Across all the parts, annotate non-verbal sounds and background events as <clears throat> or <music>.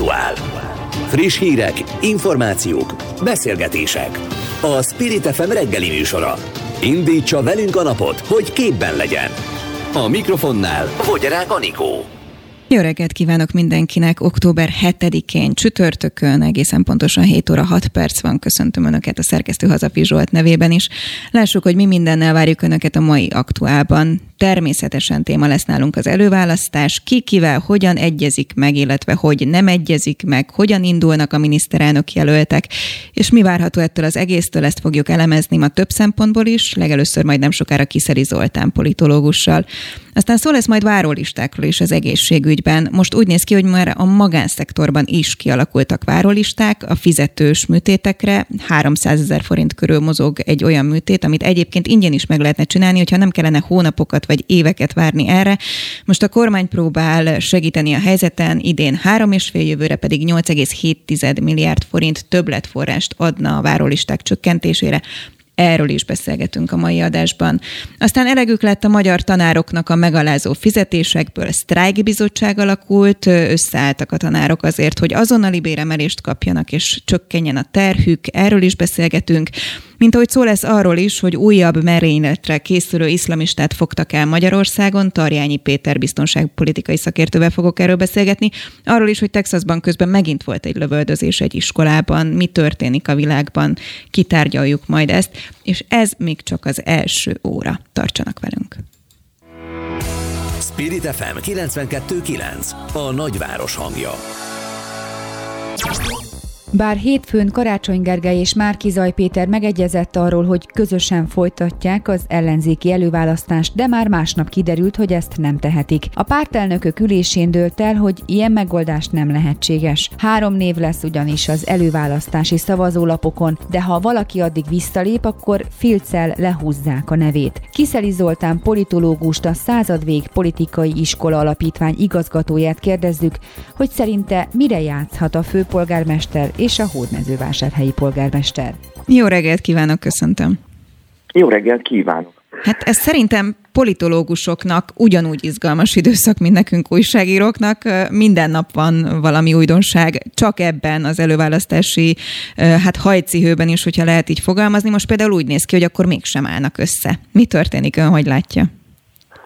aktuál. Friss hírek, információk, beszélgetések. A Spirit FM reggeli műsora. Indítsa velünk a napot, hogy képben legyen. A mikrofonnál Fogyarák Anikó. Jó reggelt kívánok mindenkinek! Október 7-én csütörtökön egészen pontosan 7 óra 6 perc van. Köszöntöm Önöket a szerkesztő Hazafi Zsolt nevében is. Lássuk, hogy mi mindennel várjuk Önöket a mai aktuálban. Természetesen téma lesz nálunk az előválasztás, ki kivel hogyan egyezik meg, illetve hogy nem egyezik meg, hogyan indulnak a miniszterelnök jelöltek, és mi várható ettől az egésztől, ezt fogjuk elemezni ma több szempontból is, legelőször majd nem sokára Kiszeri Zoltán politológussal. Aztán szó lesz majd várólistákról is az egészségügyben. Most úgy néz ki, hogy már a magánszektorban is kialakultak várólisták a fizetős műtétekre. 300 ezer forint körül mozog egy olyan műtét, amit egyébként ingyen is meg lehetne csinálni, hogyha nem kellene hónapokat vagy éveket várni erre. Most a kormány próbál segíteni a helyzeten, idén 3,5 jövőre pedig 8,7 milliárd forint többletforrást adna a várólisták csökkentésére. Erről is beszélgetünk a mai adásban. Aztán elegük lett a magyar tanároknak a megalázó fizetésekből, sztrájkbizottság alakult, összeálltak a tanárok azért, hogy azonnali béremelést kapjanak és csökkenjen a terhük, erről is beszélgetünk. Mint ahogy szó lesz arról is, hogy újabb merényletre készülő iszlamistát fogtak el Magyarországon, Tarjányi Péter biztonságpolitikai szakértővel fogok erről beszélgetni, arról is, hogy Texasban közben megint volt egy lövöldözés egy iskolában, mi történik a világban, kitárgyaljuk majd ezt, és ez még csak az első óra. Tartsanak velünk! Spirit FM 92.9 A nagyváros hangja bár hétfőn Karácsony Gergely és Márki Zaj Péter megegyezett arról, hogy közösen folytatják az ellenzéki előválasztást, de már másnap kiderült, hogy ezt nem tehetik. A pártelnökök ülésén dőlt el, hogy ilyen megoldás nem lehetséges. Három név lesz ugyanis az előválasztási szavazólapokon, de ha valaki addig visszalép, akkor filccel lehúzzák a nevét. Kiszeli Zoltán politológust, a századvég politikai iskola alapítvány igazgatóját kérdezzük, hogy szerinte mire játszhat a főpolgármester és a hódmezővásárhelyi polgármester. Jó reggelt kívánok, köszöntöm. Jó reggelt kívánok. Hát ez szerintem politológusoknak ugyanúgy izgalmas időszak, mint nekünk újságíróknak. Minden nap van valami újdonság, csak ebben az előválasztási hát hajcihőben is, hogyha lehet így fogalmazni. Most például úgy néz ki, hogy akkor mégsem állnak össze. Mi történik, ön hogy látja?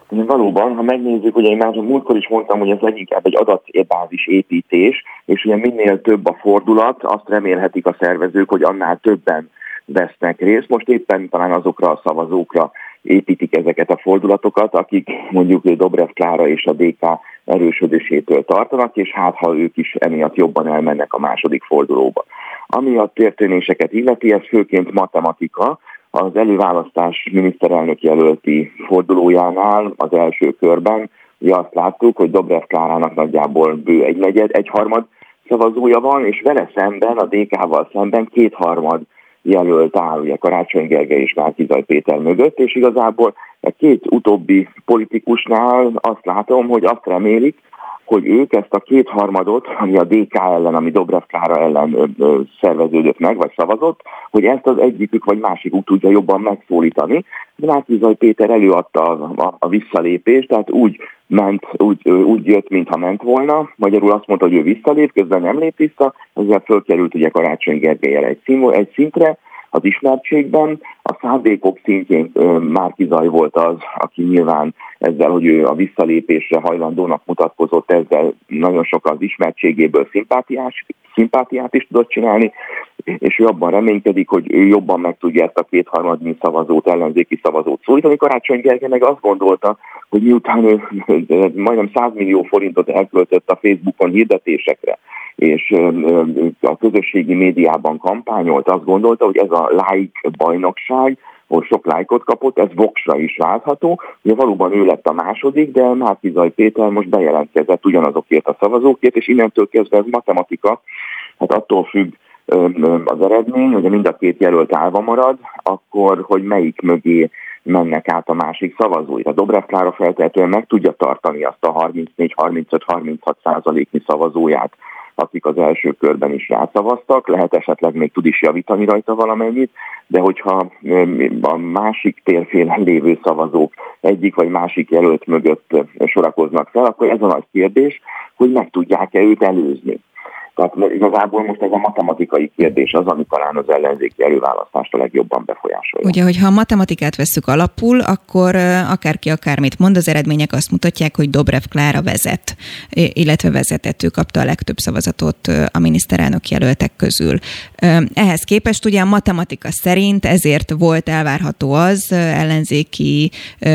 Valóban, ha megnézzük, ugye én már múltkor is mondtam, hogy ez leginkább egy adatbázis építés, és ugye minél több a fordulat, azt remélhetik a szervezők, hogy annál többen vesznek részt. Most éppen talán azokra a szavazókra építik ezeket a fordulatokat, akik mondjuk Dobrev Klára és a DK erősödésétől tartanak, és hát ha ők is emiatt jobban elmennek a második fordulóba. Ami a történéseket illeti, ez főként matematika, az előválasztás miniszterelnök jelölti fordulójánál az első körben ugye azt láttuk, hogy Dobrev Klárának nagyjából bő egy negyed, egy harmad szavazója van, és vele szemben, a DK-val szemben kétharmad jelölt áll, ugye Karácsony Gergely és Márkizaj Péter mögött, és igazából a két utóbbi politikusnál azt látom, hogy azt remélik, hogy ők ezt a kétharmadot, ami a DK ellen, ami Dobrev Klára ellen ö, szerveződött meg, vagy szavazott, hogy ezt az egyikük vagy másikuk tudja jobban megszólítani. De László Zaj Péter előadta a, a, a visszalépést, tehát úgy ment, úgy, úgy jött, mintha ment volna. Magyarul azt mondta, hogy ő visszalép, közben nem lép vissza, ezzel fölkerült ugye Karácsony Gergelyel egy, szín, egy szintre, az ismertségben. A szándékok szintjén Márki Zaj volt az, aki nyilván ezzel, hogy ő a visszalépésre hajlandónak mutatkozott, ezzel nagyon sok az ismertségéből szimpátiás, szimpátiát is tudott csinálni, és ő abban reménykedik, hogy ő jobban meg tudja ezt a kétharmadnyi szavazót, ellenzéki szavazót szólítani. Karácsony Gergely meg azt gondolta, hogy miután ő majdnem 100 millió forintot elköltött a Facebookon hirdetésekre, és a közösségi médiában kampányolt, azt gondolta, hogy ez a like bajnokság, ahol sok lájkot kapott, ez Voxra is váltható. Ugye valóban ő lett a második, de Márkizaj Péter most bejelentkezett ugyanazokért a szavazókért, és innentől kezdve ez matematika, hát attól függ az eredmény, hogy mind a két jelölt állva marad, akkor hogy melyik mögé mennek át a másik szavazói. A Dobrev Klára feltehetően meg tudja tartani azt a 34-35-36 százaléknyi szavazóját, akik az első körben is rászavaztak, lehet esetleg még tud is javítani rajta valamennyit, de hogyha a másik térfélen lévő szavazók egyik vagy másik jelölt mögött sorakoznak fel, akkor ez a nagy kérdés, hogy meg tudják-e őt előzni. Tehát igazából most ez a matematikai kérdés az, ami talán az ellenzéki előválasztást a legjobban befolyásolja. Ugye, hogyha a matematikát veszük alapul, akkor akárki akármit mond, az eredmények azt mutatják, hogy Dobrev Klára vezet, illetve vezetett, ő kapta a legtöbb szavazatot a miniszterelnök jelöltek közül. Ehhez képest ugye a matematika szerint ezért volt elvárható az ellenzéki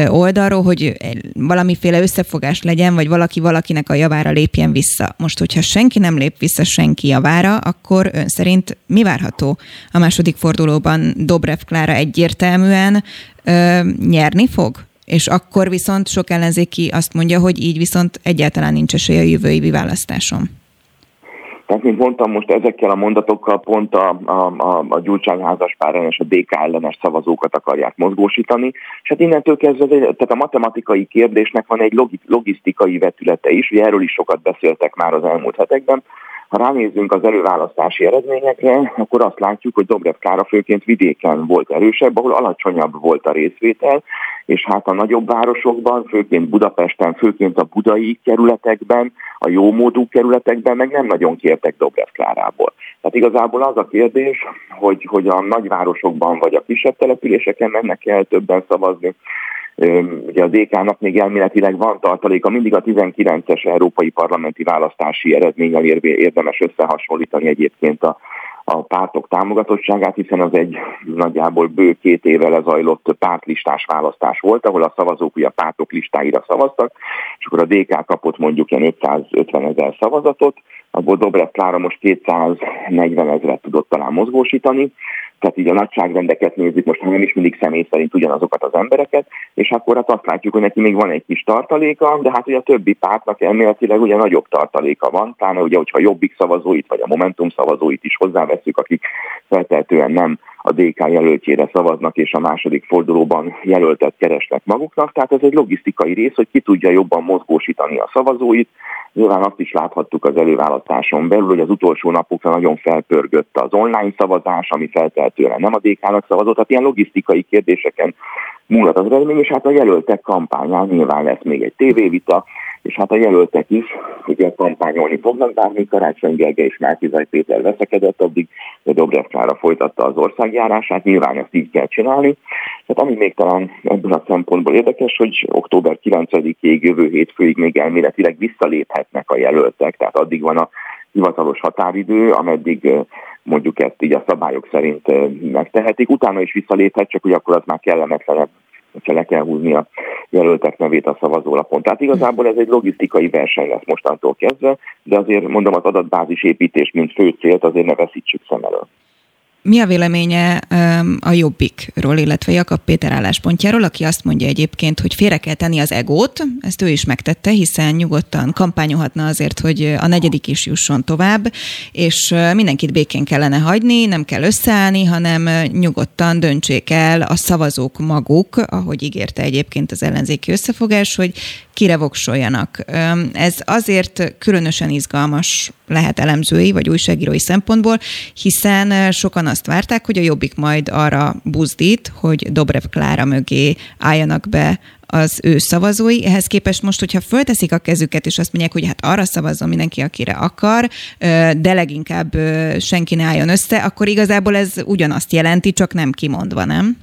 oldalról, hogy valamiféle összefogás legyen, vagy valaki valakinek a javára lépjen vissza. Most, hogyha senki nem lép vissza senki javára, akkor ön szerint mi várható a második fordulóban? Dobrev Klára egyértelműen ö, nyerni fog? És akkor viszont sok ellenzéki azt mondja, hogy így viszont egyáltalán nincs esély a jövői választáson. Tehát, mint mondtam, most ezekkel a mondatokkal pont a, a, a, a gyurcsányházas páren és a DK ellenes szavazókat akarják mozgósítani, és hát innentől kezdve, tehát a matematikai kérdésnek van egy logisztikai vetülete is, ugye erről is sokat beszéltek már az elmúlt hetekben, ha ránézzünk az előválasztási eredményekre, akkor azt látjuk, hogy Dobrev Klára főként vidéken volt erősebb, ahol alacsonyabb volt a részvétel, és hát a nagyobb városokban, főként Budapesten, főként a budai kerületekben, a jómódú kerületekben meg nem nagyon kértek Dobrev Klárából. Tehát igazából az a kérdés, hogy, hogy a nagyvárosokban vagy a kisebb településeken mennek el többen szavazni, Ugye a DK-nak még elméletileg van tartaléka, mindig a 19-es európai parlamenti választási eredménnyel érdemes összehasonlítani egyébként a, a pártok támogatottságát, hiszen az egy nagyjából bő két éve lezajlott pártlistás választás volt, ahol a szavazók ugye a pártok listáira szavaztak, és akkor a DK kapott mondjuk ilyen 550 ezer szavazatot, abból Dobrev Klára most 240 ezeret tudott talán mozgósítani, tehát így a nagyságrendeket nézzük, most nem is mindig személy szerint ugyanazokat az embereket, és akkor hát azt látjuk, hogy neki még van egy kis tartaléka, de hát ugye a többi pártnak elméletileg ugye nagyobb tartaléka van, pláne ugye, hogyha jobbik szavazóit vagy a Momentum szavazóit is hozzáveszünk, akik feltehetően nem a DK jelöltjére szavaznak, és a második fordulóban jelöltet keresnek maguknak. Tehát ez egy logisztikai rész, hogy ki tudja jobban mozgósítani a szavazóit. Nyilván azt is láthattuk az előválasztáson belül, hogy az utolsó napokra nagyon felpörgött az online szavazás, ami feltehetően nem a DK-nak szavazott. Tehát ilyen logisztikai kérdéseken múlhat az eredmény, és hát a jelöltek kampányán nyilván lesz még egy tévévita, és hát a jelöltek is ugye kampányolni fognak, bár még Karácsony Gergely és Márkizaj Péter veszekedett, addig de Dobrev Klára folytatta az országjárását, nyilván ezt így kell csinálni. Tehát ami még talán ebből a szempontból érdekes, hogy október 9-ig, jövő hétfőig még elméletileg visszaléphetnek a jelöltek, tehát addig van a hivatalos határidő, ameddig mondjuk ezt így a szabályok szerint megtehetik. Utána is visszaléphet, csak hogy akkor az már kellemetlenebb hogyha le kell húzni a jelöltek nevét a szavazólapon. Tehát igazából ez egy logisztikai verseny lesz mostantól kezdve, de azért mondom az adatbázis építés, mint fő célt azért ne veszítsük szem elől. Mi a véleménye a Jobbikról, illetve Jakab Péter álláspontjáról, aki azt mondja egyébként, hogy félre kell tenni az egót, ezt ő is megtette, hiszen nyugodtan kampányolhatna azért, hogy a negyedik is jusson tovább, és mindenkit békén kellene hagyni, nem kell összeállni, hanem nyugodtan döntsék el a szavazók maguk, ahogy ígérte egyébként az ellenzéki összefogás, hogy kire voksoljanak. Ez azért különösen izgalmas lehet elemzői vagy újságírói szempontból, hiszen sokan azt várták, hogy a Jobbik majd arra buzdít, hogy Dobrev Klára mögé álljanak be az ő szavazói. Ehhez képest most, hogyha fölteszik a kezüket, és azt mondják, hogy hát arra szavazzon mindenki, akire akar, de leginkább senki ne álljon össze, akkor igazából ez ugyanazt jelenti, csak nem kimondva, nem?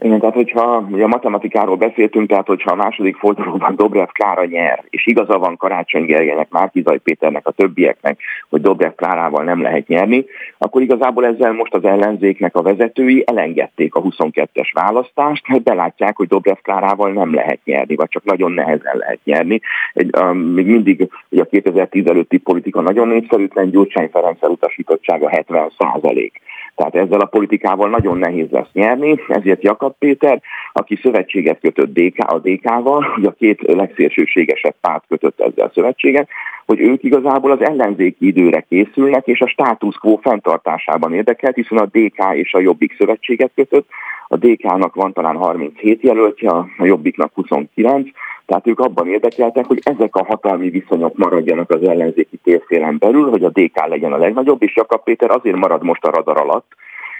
Igen, tehát hogyha a matematikáról beszéltünk, tehát hogyha a második fordulóban Dobrev Klára nyer, és igaza van Karácsony Gergelynek, Márkizaj Péternek, a többieknek, hogy Dobrev Klárával nem lehet nyerni, akkor igazából ezzel most az ellenzéknek a vezetői elengedték a 22-es választást, mert belátják, hogy Dobrev Klárával nem lehet nyerni, vagy csak nagyon nehezen lehet nyerni. Egy, még mindig ugye a 2010 előtti politika nagyon népszerűtlen, Gyurcsány Ferenc utasítottsága 70 százalék. Tehát ezzel a politikával nagyon nehéz lesz nyerni, ezért Jakab Péter, aki szövetséget kötött DK, a DK-val, ugye a két legszélsőségesebb párt kötött ezzel a szövetséget, hogy ők igazából az ellenzéki időre készülnek, és a status quo fenntartásában érdekelt, hiszen a DK és a Jobbik szövetséget kötött, a DK-nak van talán 37 jelöltje, a Jobbiknak 29, tehát ők abban érdekeltek, hogy ezek a hatalmi viszonyok maradjanak az ellenzéki térszélen belül, hogy a DK legyen a legnagyobb, és Jakab Péter azért marad most a radar alatt,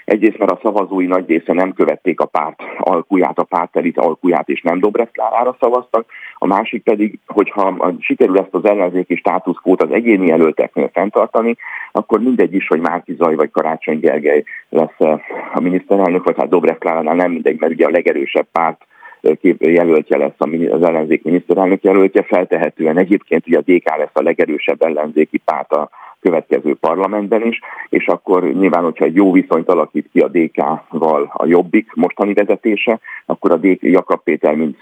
Egyrészt, mert a szavazói nagy része nem követték a párt alkuját, a párt elit alkuját, és nem Dobrev Klárára szavaztak. A másik pedig, hogyha sikerül ezt az ellenzéki státuszkót az egyéni jelölteknél fenntartani, akkor mindegy is, hogy Márki Zaj vagy Karácsony Gergely lesz a miniszterelnök, vagy hát Dobrev Kláránál nem mindegy, mert ugye a legerősebb párt jelöltje lesz az ellenzék miniszterelnök jelöltje, feltehetően egyébként ugye a DK lesz a legerősebb ellenzéki párt a következő parlamentben is, és akkor nyilván, hogyha egy jó viszonyt alakít ki a DK-val a Jobbik mostani vezetése, akkor a DK Jakab Péter, mint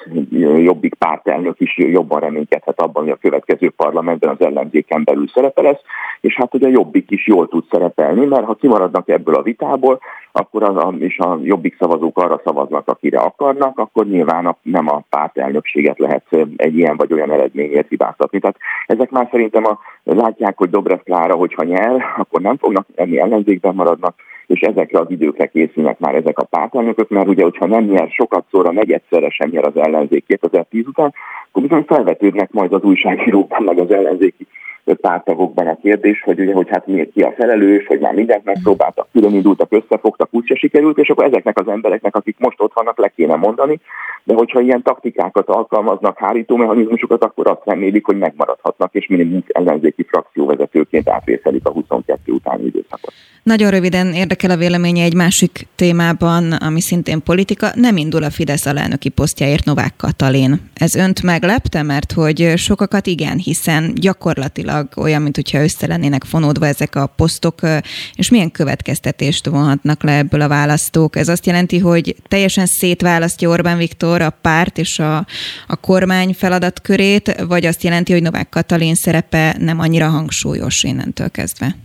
Jobbik pártelnök is jobban reménykedhet abban, hogy a következő parlamentben az ellenzéken belül szerepe lesz, és hát ugye a Jobbik is jól tud szerepelni, mert ha kimaradnak ebből a vitából, akkor az a, és a Jobbik szavazók arra szavaznak, akire akarnak, akkor nyilván nem a pártelnökséget lehet egy ilyen vagy olyan eredményért hibáztatni. Tehát ezek már szerintem a, látják, hogy Dobrev Klára, hogyha nyer, akkor nem fognak enni ellenzékben maradnak, és ezekre az időkre készülnek már ezek a pártelnökök, mert ugye, hogyha nem nyer sokat szóra, negyedszerre sem nyer az ellenzék 2010 után, akkor bizony felvetődnek majd az újságírókban, meg az ellenzéki pártagokban a kérdés, hogy ugye, hogy hát miért ki a felelős, hogy már mindent megpróbáltak, külön indultak, összefogtak, úgyse sikerült, és akkor ezeknek az embereknek, akik most ott vannak, le kéne mondani, de hogyha ilyen taktikákat alkalmaznak, hárító mechanizmusokat, akkor azt remélik, hogy megmaradhatnak, és minimum ellenzéki frakcióvezetőként átvészelik a 22 utáni időszakot. Nagyon röviden érdekel a véleménye egy másik témában, ami szintén politika. Nem indul a Fidesz alelnöki posztjáért Novák Katalin. Ez önt meglepte, mert hogy sokakat igen, hiszen gyakorlatilag olyan, mintha össze lennének fonódva ezek a posztok, és milyen következtetést vonhatnak le ebből a választók. Ez azt jelenti, hogy teljesen szétválasztja Orbán Viktor a párt és a, a kormány feladatkörét, vagy azt jelenti, hogy Novák Katalin szerepe nem annyira hangsúlyos innentől kezdve?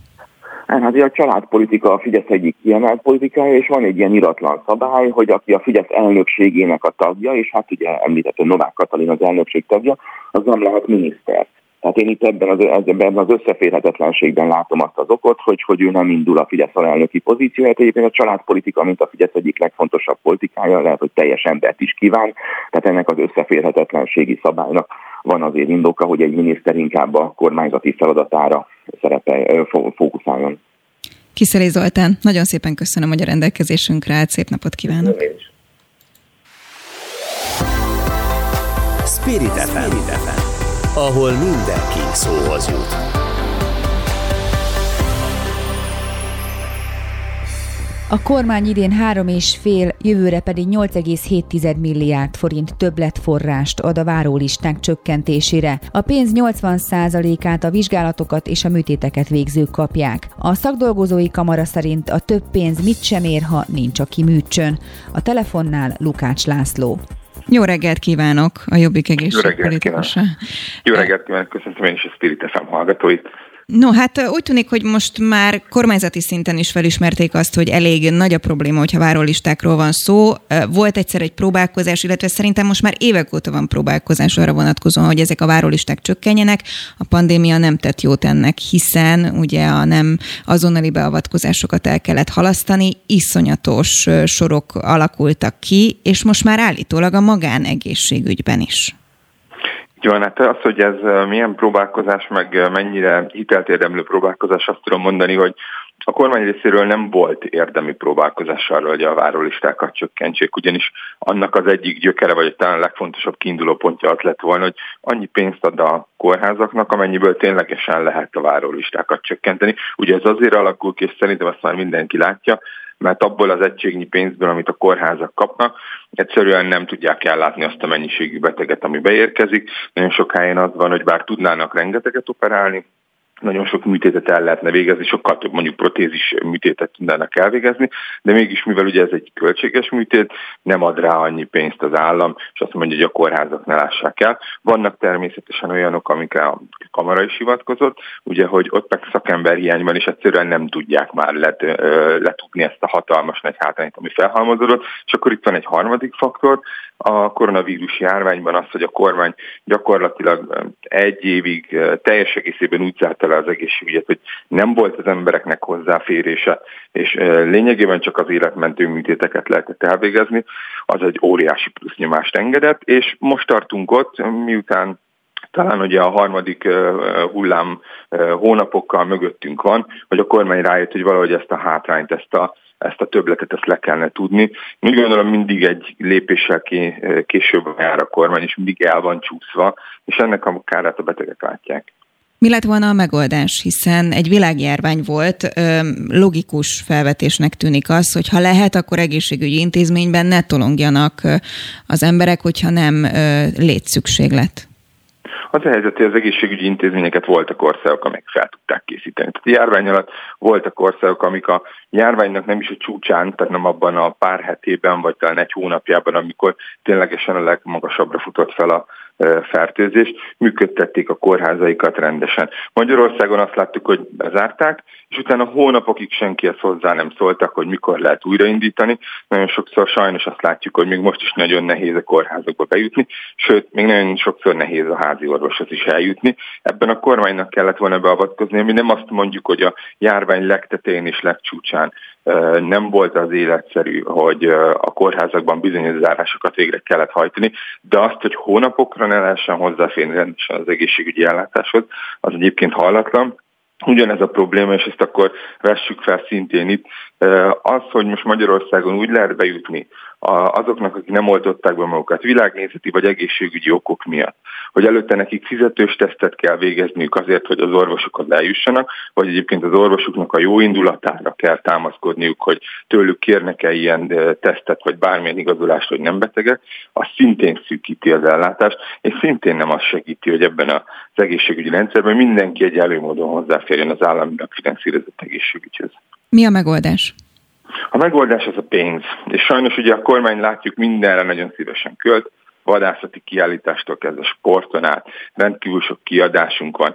Hát a családpolitika a Fidesz egyik kiemelt politikája, és van egy ilyen iratlan szabály, hogy aki a Fidesz elnökségének a tagja, és hát ugye említett, Novák Katalin az elnökség tagja, az nem lehet miniszter. Tehát én itt ebben az, ebben az összeférhetetlenségben látom azt az okot, hogy, hogy ő nem indul a Fidesz alelnöki pozícióját. Egyébként a családpolitika, mint a Fidesz egyik legfontosabb politikája, lehet, hogy teljes embert is kíván, tehát ennek az összeférhetetlenségi szabálynak van azért indoka, hogy egy miniszter inkább a kormányzati feladatára szerepe fókuszáljon. Kiszeli Zoltán, nagyon szépen köszönöm, hogy a rendelkezésünkre állt. Szép napot kívánok! Spirit FM ahol mindenki szóhoz jut. A kormány idén 3,5, jövőre pedig 8,7 milliárd forint többletforrást ad a várólisták csökkentésére. A pénz 80%-át a vizsgálatokat és a műtéteket végzők kapják. A szakdolgozói kamara szerint a több pénz mit sem ér, ha nincs, aki műtsön. A telefonnál Lukács László. Jó reggelt kívánok a Jobbik egészségpolitikusa. Jó reggelt kívánok, köszöntöm én is a Spirit FM hallgatóit. No, hát úgy tűnik, hogy most már kormányzati szinten is felismerték azt, hogy elég nagy a probléma, hogyha várólistákról van szó. Volt egyszer egy próbálkozás, illetve szerintem most már évek óta van próbálkozás arra vonatkozóan, hogy ezek a várólisták csökkenjenek. A pandémia nem tett jót ennek, hiszen ugye a nem azonnali beavatkozásokat el kellett halasztani, iszonyatos sorok alakultak ki, és most már állítólag a magánegészségügyben is. Jó, hát az, hogy ez milyen próbálkozás, meg mennyire hitelt érdemlő próbálkozás, azt tudom mondani, hogy a kormány részéről nem volt érdemi próbálkozás arra, hogy a várólistákat csökkentsék, ugyanis annak az egyik gyökere, vagy talán a legfontosabb kiinduló pontja az lett volna, hogy annyi pénzt ad a kórházaknak, amennyiből ténylegesen lehet a várólistákat csökkenteni. Ugye ez azért alakul ki, és szerintem azt már mindenki látja, mert abból az egységnyi pénzből, amit a kórházak kapnak, egyszerűen nem tudják ellátni azt a mennyiségű beteget, ami beérkezik. Nagyon sok helyen az van, hogy bár tudnának rengeteget operálni, nagyon sok műtétet el lehetne végezni, sokkal több mondjuk protézis műtétet tudnának elvégezni, de mégis mivel ugye ez egy költséges műtét, nem ad rá annyi pénzt az állam, és azt mondja, hogy a kórházak ne lássák el. Vannak természetesen olyanok, amikre a kamara is hivatkozott, ugye, hogy ott meg szakember hiányban is egyszerűen nem tudják már let, letudni ezt a hatalmas nagy hátrányt, ami felhalmozódott, és akkor itt van egy harmadik faktor, a koronavírus járványban az, hogy a kormány gyakorlatilag egy évig teljes egészében úgy zárta le az egészségügyet, hogy nem volt az embereknek hozzáférése, és lényegében csak az életmentő műtéteket lehetett elvégezni, az egy óriási plusz nyomást engedett, és most tartunk ott, miután talán ugye a harmadik hullám hónapokkal mögöttünk van, hogy a kormány rájött, hogy valahogy ezt a hátrányt, ezt a ezt a többletet ezt le kellene tudni. Úgy gondolom mindig egy lépéssel később jár a kormány, és mindig el van csúszva, és ennek a kárát a betegek látják. Mi lett volna a megoldás, hiszen egy világjárvány volt, logikus felvetésnek tűnik az, hogy ha lehet, akkor egészségügyi intézményben ne tolongjanak az emberek, hogyha nem létszükséglet. Az a helyzet, hogy az egészségügyi intézményeket voltak országok, amik fel tudták készíteni. Tehát a járvány alatt voltak országok, amik a járványnak nem is a csúcsán, tehát nem abban a pár hetében, vagy talán egy hónapjában, amikor ténylegesen a legmagasabbra futott fel a fertőzést, működtették a kórházaikat rendesen. Magyarországon azt láttuk, hogy bezárták, és utána hónapokig senki ezt hozzá nem szóltak, hogy mikor lehet újraindítani. Nagyon sokszor sajnos azt látjuk, hogy még most is nagyon nehéz a kórházakba bejutni, sőt, még nagyon sokszor nehéz a házi orvoshoz is eljutni. Ebben a kormánynak kellett volna beavatkozni, mi nem azt mondjuk, hogy a járvány legtetején és legcsúcsán nem volt az életszerű, hogy a kórházakban bizonyos zárásokat végre kellett hajtani, de azt, hogy hónapokra ne lehessen hozzáférni rendesen az egészségügyi ellátáshoz, az egyébként hallatlan, ugyanez a probléma, és ezt akkor vessük fel szintén itt, az, hogy most Magyarországon úgy lehet bejutni azoknak, akik nem oltották be magukat világnézeti vagy egészségügyi okok miatt, hogy előtte nekik fizetős tesztet kell végezniük azért, hogy az orvosokhoz eljussanak, vagy egyébként az orvosoknak a jó indulatára kell támaszkodniuk, hogy tőlük kérnek-e ilyen tesztet, vagy bármilyen igazolást, hogy nem betegek, az szintén szűkíti az ellátást, és szintén nem az segíti, hogy ebben az egészségügyi rendszerben mindenki egy előmódon hozzáférjen az államilag finanszírozott egészségügyhöz. Mi a megoldás? A megoldás az a pénz. És sajnos ugye a kormány látjuk mindenre nagyon szívesen költ, vadászati kiállítástól kezdve sporton át, rendkívül sok kiadásunk van.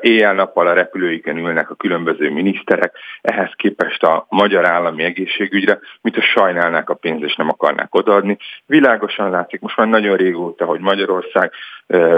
Éjjel-nappal a repülőiken ülnek a különböző miniszterek, ehhez képest a magyar állami egészségügyre, mint a sajnálnák a pénzt és nem akarnák odaadni. Világosan látszik most már nagyon régóta, hogy Magyarország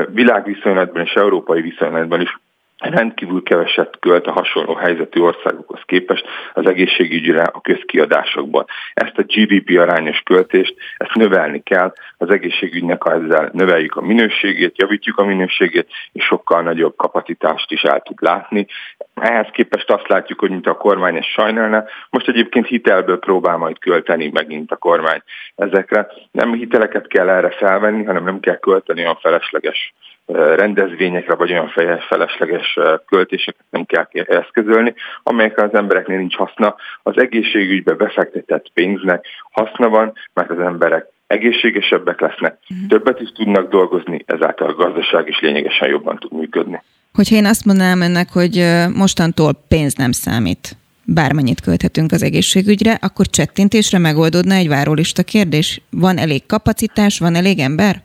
világviszonylatban és európai viszonylatban is rendkívül keveset költ a hasonló helyzetű országokhoz képest az egészségügyre a közkiadásokban. Ezt a GDP arányos költést, ezt növelni kell, az egészségügynek, ezzel növeljük a minőségét, javítjuk a minőségét, és sokkal nagyobb kapacitást is el tud látni. Ehhez képest azt látjuk, hogy mint a kormány ezt sajnálna, most egyébként hitelből próbál majd költeni megint a kormány ezekre. Nem hiteleket kell erre felvenni, hanem nem kell költeni a felesleges rendezvényekre vagy olyan felesleges költéseket nem kell eszközölni, amelyekre az embereknél nincs haszna. Az egészségügybe befektetett pénznek haszna van, mert az emberek egészségesebbek lesznek, uh-huh. többet is tudnak dolgozni, ezáltal a gazdaság is lényegesen jobban tud működni. Hogyha én azt mondanám ennek, hogy mostantól pénz nem számít, bármennyit költhetünk az egészségügyre, akkor csettintésre megoldódna egy várólista kérdés. Van elég kapacitás, van elég ember?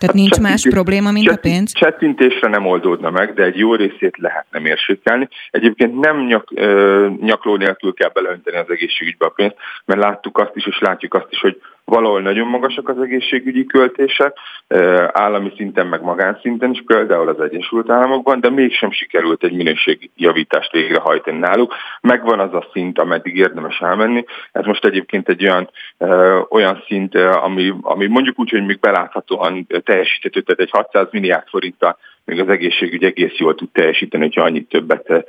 Tehát hát nincs más probléma, mint a pénz? Csettintésre nem oldódna meg, de egy jó részét lehetne mérsékelni. Egyébként nem nyak, nyakló nélkül kell beleönteni az egészségügybe a pénzt, mert láttuk azt is, és látjuk azt is, hogy valahol nagyon magasak az egészségügyi költések, állami szinten meg magánszinten is, például az Egyesült Államokban, de mégsem sikerült egy minőségjavítást végrehajtani náluk. Megvan az a szint, ameddig érdemes elmenni. Ez most egyébként egy olyan, olyan szint, ami, ami mondjuk úgy, hogy még beláthatóan teljesíthető, tehát egy 600 milliárd forinttal még az egészségügy egész jól tud teljesíteni, hogyha annyit többet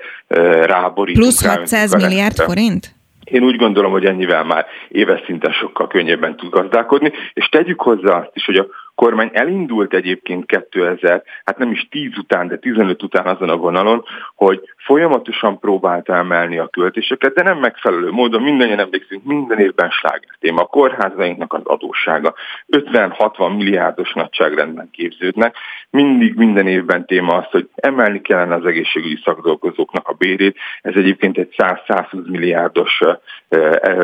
ráborítunk. Plusz 600 milliárd forint? Én úgy gondolom, hogy ennyivel már éves szinten sokkal könnyebben tud gazdálkodni, és tegyük hozzá azt is, hogy a kormány elindult egyébként 2000, hát nem is 10 után, de 15 után azon a vonalon, hogy folyamatosan próbálta emelni a költéseket, de nem megfelelő módon, mindannyian emlékszünk, minden évben sláger téma. A kórházainknak az adóssága 50-60 milliárdos nagyságrendben képződnek. Mindig minden évben téma az, hogy emelni kellene az egészségügyi szakdolgozóknak a bérét. Ez egyébként egy 100-120 milliárdos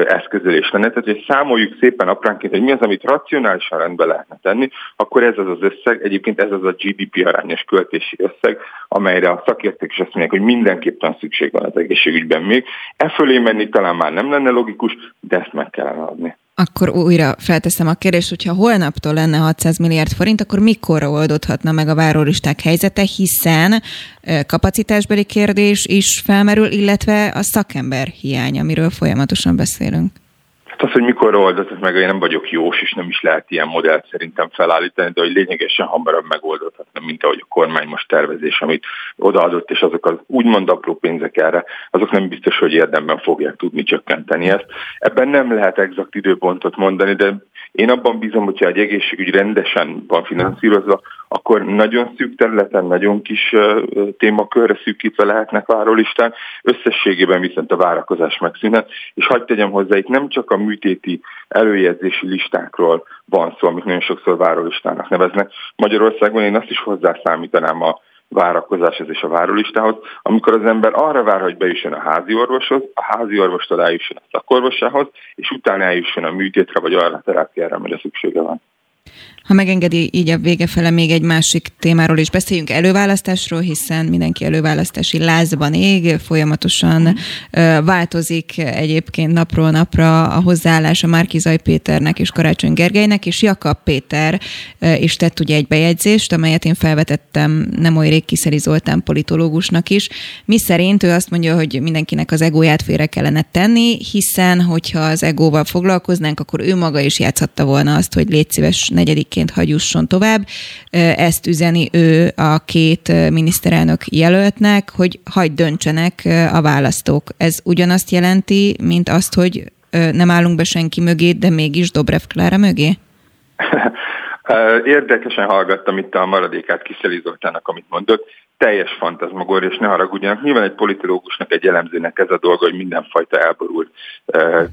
eszközölés lenne. Tehát, hogy számoljuk szépen apránként, hogy mi az, amit racionálisan rendbe lehetne tenni, akkor ez az az összeg, egyébként ez az a GDP arányos költési összeg, amelyre a szakértők is azt mondják, hogy mindenképpen szükség van az egészségügyben még. E fölé menni talán már nem lenne logikus, de ezt meg kellene adni. Akkor újra felteszem a kérdést, hogyha holnaptól lenne 600 milliárd forint, akkor mikorra oldódhatna meg a várólisták helyzete, hiszen kapacitásbeli kérdés is felmerül, illetve a szakember hiány, amiről folyamatosan beszélünk. Az, hogy mikor oldott meg, én nem vagyok jós, és nem is lehet ilyen modellt szerintem felállítani, de hogy lényegesen hamarabb megoldhatatlan, mint ahogy a kormány most tervezés, amit odaadott, és azok az úgymond apró pénzek erre, azok nem biztos, hogy érdemben fogják tudni csökkenteni ezt. Ebben nem lehet exakt időpontot mondani, de én abban bízom, hogyha egy egészségügy rendesen van finanszírozva, akkor nagyon szűk területen, nagyon kis témakörre szűkítve lehetnek várólistán, összességében viszont a várakozás megszűnhet, és hagyd tegyem hozzá, itt nem csak a műtéti előjegyzési listákról van szó, amit nagyon sokszor várólistának neveznek. Magyarországon én azt is hozzászámítanám a várakozáshoz és a várólistához, amikor az ember arra vár, hogy bejusson a házi orvoshoz, a házi orvostól eljusson a szakorvosához, és utána eljusson a műtétre vagy arra terápiára, amire szüksége van. Ha megengedi így a vége fele még egy másik témáról is beszéljünk előválasztásról, hiszen mindenki előválasztási lázban ég, folyamatosan mm. változik egyébként napról napra a hozzáállás a Márkizaj Péternek és Karácsony Gergelynek, és Jakab Péter is tett ugye egy bejegyzést, amelyet én felvetettem nem oly rég Kiszeri Zoltán politológusnak is, mi szerint ő azt mondja, hogy mindenkinek az egóját félre kellene tenni, hiszen hogyha az egóval foglalkoznánk, akkor ő maga is játszhatta volna azt, hogy légy szíves negyedik egyébként hagyusson tovább. Ezt üzeni ő a két miniszterelnök jelöltnek, hogy hagyd döntsenek a választók. Ez ugyanazt jelenti, mint azt, hogy nem állunk be senki mögé, de mégis Dobrev Klára mögé? <laughs> Érdekesen hallgattam itt a maradékát Kiszeli Zoltának, amit mondott teljes fantazmagor, és ne haragudjanak. Nyilván egy politológusnak, egy elemzőnek ez a dolga, hogy mindenfajta elborult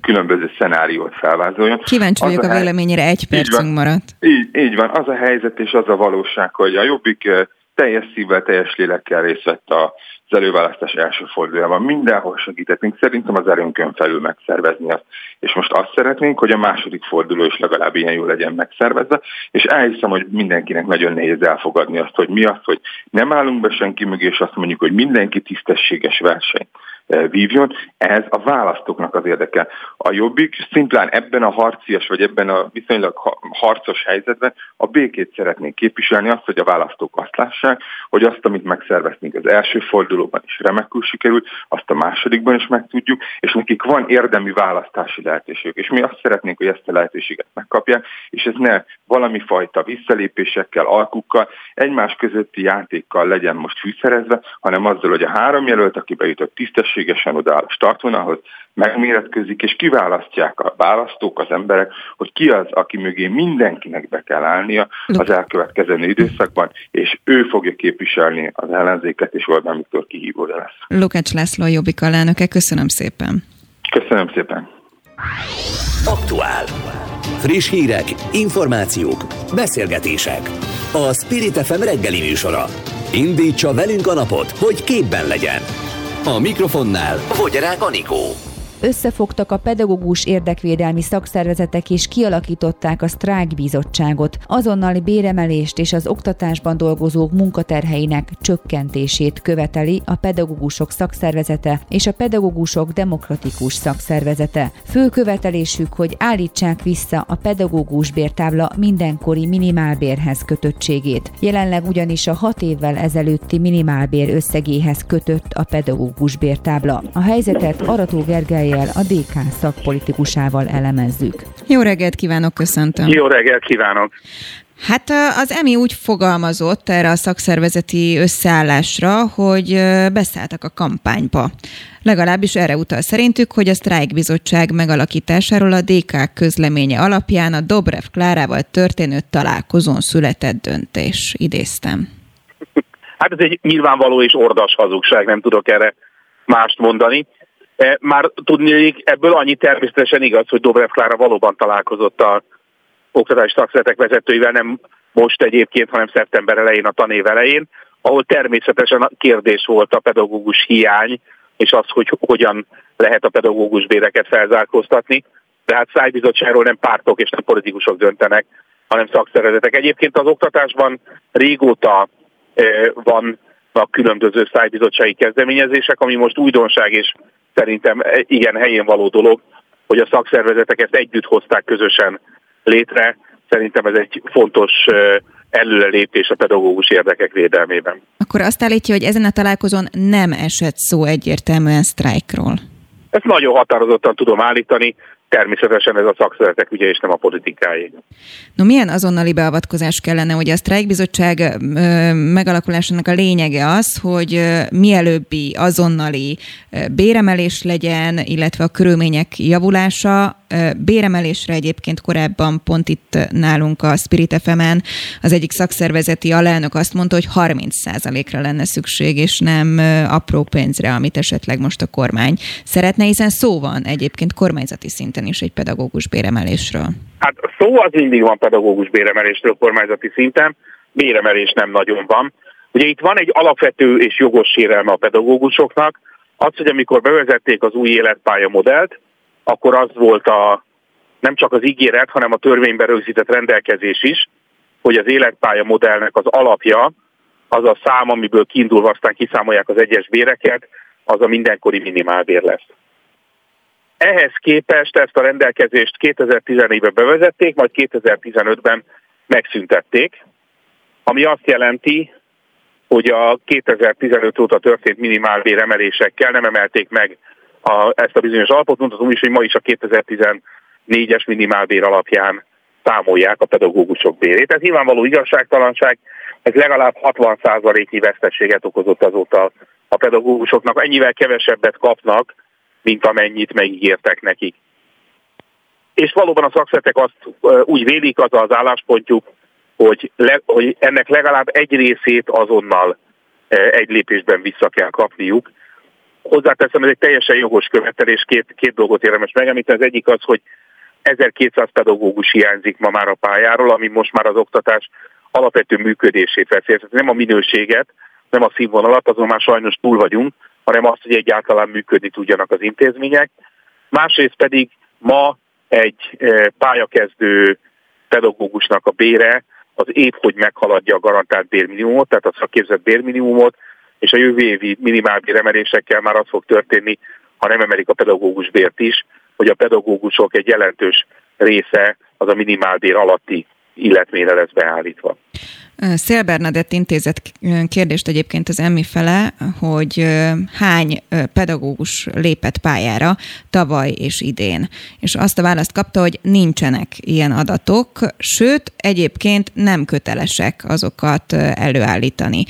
különböző szenáriót felvázoljon. Kíváncsi vagyok a, a véleményére, egy percünk maradt. Így, így van, az a helyzet és az a valóság, hogy a Jobbik teljes szívvel, teljes lélekkel részt vett az előválasztás első fordulójában. Mindenhol segítettünk, szerintem az erőnkön felül megszervezni azt. És most azt szeretnénk, hogy a második forduló is legalább ilyen jól legyen megszervezve, és elhiszem, hogy mindenkinek nagyon nehéz elfogadni azt, hogy mi az, hogy nem állunk be senki mögé, és azt mondjuk, hogy mindenki tisztességes verseny vívjon, ez a választóknak az érdeke. A jobbik szimplán ebben a harcias, vagy ebben a viszonylag harcos helyzetben a békét szeretnék képviselni, azt, hogy a választók azt lássák, hogy azt, amit megszerveztünk az első fordulóban is remekül sikerült, azt a másodikban is meg tudjuk, és nekik van érdemi választási lehetőségük. És mi azt szeretnénk, hogy ezt a lehetőséget megkapják, és ez ne valami fajta visszalépésekkel, alkukkal, egymás közötti játékkal legyen most fűszerezve, hanem azzal, hogy a három jelölt, aki bejutott tisztes tisztességesen odaáll a startvonalhoz, megméretközik, és kiválasztják a választók, az emberek, hogy ki az, aki mögé mindenkinek be kell állnia az elkövetkező időszakban, és ő fogja képviselni az ellenzéket, és Orbán Viktor kihívója lesz. Lukács László Jobbik alelnöke, köszönöm szépen. Köszönöm szépen. Aktuál. Friss hírek, információk, beszélgetések. A Spirit FM reggeli műsora. Indítsa velünk a napot, hogy képben legyen. A mikrofonnál Fogyarák Anikó. Összefogtak a pedagógus érdekvédelmi szakszervezetek és kialakították a sztrájkbizottságot. Azonnali béremelést és az oktatásban dolgozók munkaterheinek csökkentését követeli a pedagógusok szakszervezete és a pedagógusok demokratikus szakszervezete. Fő követelésük, hogy állítsák vissza a pedagógus bértábla mindenkori minimálbérhez kötöttségét. Jelenleg ugyanis a hat évvel ezelőtti minimálbér összegéhez kötött a pedagógus bértábla. A helyzetet Arató Gergely Gergelyel, a DK szakpolitikusával elemezzük. Jó reggelt kívánok, köszöntöm. Jó reggelt kívánok. Hát az EMI úgy fogalmazott erre a szakszervezeti összeállásra, hogy beszálltak a kampányba. Legalábbis erre utal szerintük, hogy a sztrájkbizottság megalakításáról a DK közleménye alapján a Dobrev Klárával történő találkozón született döntés. Idéztem. Hát ez egy nyilvánvaló és ordas hazugság, nem tudok erre mást mondani. E, már tudni, ebből annyi természetesen igaz, hogy Dobrev Klára valóban találkozott a oktatási szakszeretek vezetőivel, nem most egyébként, hanem szeptember elején, a tanév elején, ahol természetesen a kérdés volt a pedagógus hiány, és az, hogy hogyan lehet a pedagógus béreket felzárkóztatni. De hát szájbizottságról nem pártok és nem politikusok döntenek, hanem szakszervezetek. Egyébként az oktatásban régóta van a különböző szájbizottsági kezdeményezések, ami most újdonság és szerintem igen helyén való dolog, hogy a szakszervezetek ezt együtt hozták közösen létre. Szerintem ez egy fontos előrelépés a pedagógus érdekek védelmében. Akkor azt állítja, hogy ezen a találkozón nem esett szó egyértelműen sztrájkról. Ezt nagyon határozottan tudom állítani. Természetesen ez a szakszeretek ügye és nem a politikáé. No milyen azonnali beavatkozás kellene, hogy a sztrájkbizottság megalakulásának a lényege az, hogy mielőbbi azonnali béremelés legyen, illetve a körülmények javulása, béremelésre egyébként korábban pont itt nálunk a Spirit fm az egyik szakszervezeti alelnök azt mondta, hogy 30%-ra lenne szükség, és nem apró pénzre, amit esetleg most a kormány szeretne, hiszen szó van egyébként kormányzati szinten is egy pedagógus béremelésről. Hát szó az mindig van pedagógus béremelésről kormányzati szinten, béremelés nem nagyon van. Ugye itt van egy alapvető és jogos sérelme a pedagógusoknak, az, hogy amikor bevezették az új életpálya modellt, akkor az volt a nem csak az ígéret, hanem a törvényben rögzített rendelkezés is, hogy az életpálya modellnek az alapja, az a szám, amiből kiindulva aztán kiszámolják az egyes béreket, az a mindenkori minimálbér lesz. Ehhez képest ezt a rendelkezést 2014-ben bevezették, majd 2015-ben megszüntették, ami azt jelenti, hogy a 2015 óta történt minimálbér emelésekkel nem emelték meg a, ezt a bizonyos alapot, mondhatom is, hogy ma is a 2014-es minimálbér alapján számolják a pedagógusok bérét. Ez nyilvánvaló igazságtalanság, ez legalább 60%-nyi veszteséget okozott azóta a pedagógusoknak, ennyivel kevesebbet kapnak, mint amennyit megígértek nekik. És valóban a szakszertek azt úgy vélik, az az álláspontjuk, hogy, le, hogy ennek legalább egy részét azonnal egy lépésben vissza kell kapniuk, Hozzáteszem, ez egy teljesen jogos követelés, két, két dolgot érdemes megemlíteni. Az egyik az, hogy 1200 pedagógus hiányzik ma már a pályáról, ami most már az oktatás alapvető működését veszi. nem a minőséget, nem a színvonalat, azon már sajnos túl vagyunk, hanem azt, hogy egyáltalán működni tudjanak az intézmények. Másrészt pedig ma egy e, pályakezdő pedagógusnak a bére az épp, hogy meghaladja a garantált bérminimumot, tehát a szakképzett bérminimumot, és a jövő évi minimálbér emelésekkel már az fog történni, ha nem emelik a pedagógus bért is, hogy a pedagógusok egy jelentős része az a minimálbér alatti illetményre lesz beállítva. Szél Bernadett intézet kérdést egyébként az emmi fele, hogy hány pedagógus lépett pályára tavaly és idén. És azt a választ kapta, hogy nincsenek ilyen adatok, sőt, egyébként nem kötelesek azokat előállítani.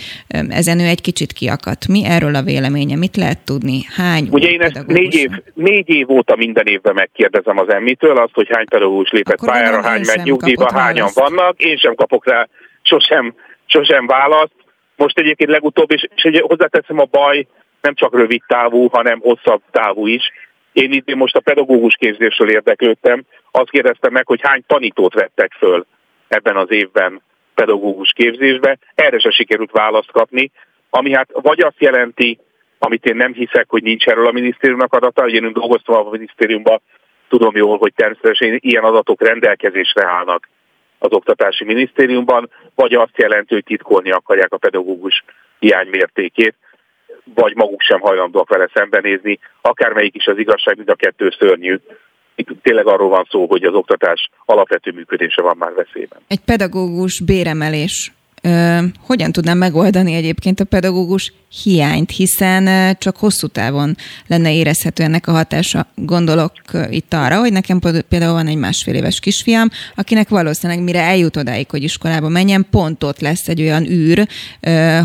Ezen ő egy kicsit kiakadt. Mi erről a véleménye? Mit lehet tudni? Hány Ugye én ezt négy év, négy év óta minden évben megkérdezem az emmitől azt, hogy hány pedagógus lépett Akkor pályára, hány megy nyugdíjba, hányan vannak. Én sem kapok rá sosem, sosem választ. Most egyébként legutóbb, és, és ugye hozzáteszem a baj, nem csak rövid távú, hanem hosszabb távú is. Én itt most a pedagógus képzésről érdeklődtem, azt kérdeztem meg, hogy hány tanítót vettek föl ebben az évben pedagógus képzésbe. Erre se sikerült választ kapni, ami hát vagy azt jelenti, amit én nem hiszek, hogy nincs erről a minisztériumnak adata, én dolgoztam a minisztériumban, tudom jól, hogy természetesen ilyen adatok rendelkezésre állnak az Oktatási Minisztériumban, vagy azt jelenti, hogy titkolni akarják a pedagógus hiány mértékét, vagy maguk sem hajlandóak vele szembenézni. Akármelyik is az igazság, mind a kettő szörnyű. Itt tényleg arról van szó, hogy az oktatás alapvető működése van már veszélyben. Egy pedagógus béremelés hogyan tudnám megoldani egyébként a pedagógus hiányt, hiszen csak hosszú távon lenne érezhető ennek a hatása. Gondolok itt arra, hogy nekem például van egy másfél éves kisfiam, akinek valószínűleg mire eljut odáig, hogy iskolába menjen, pont ott lesz egy olyan űr,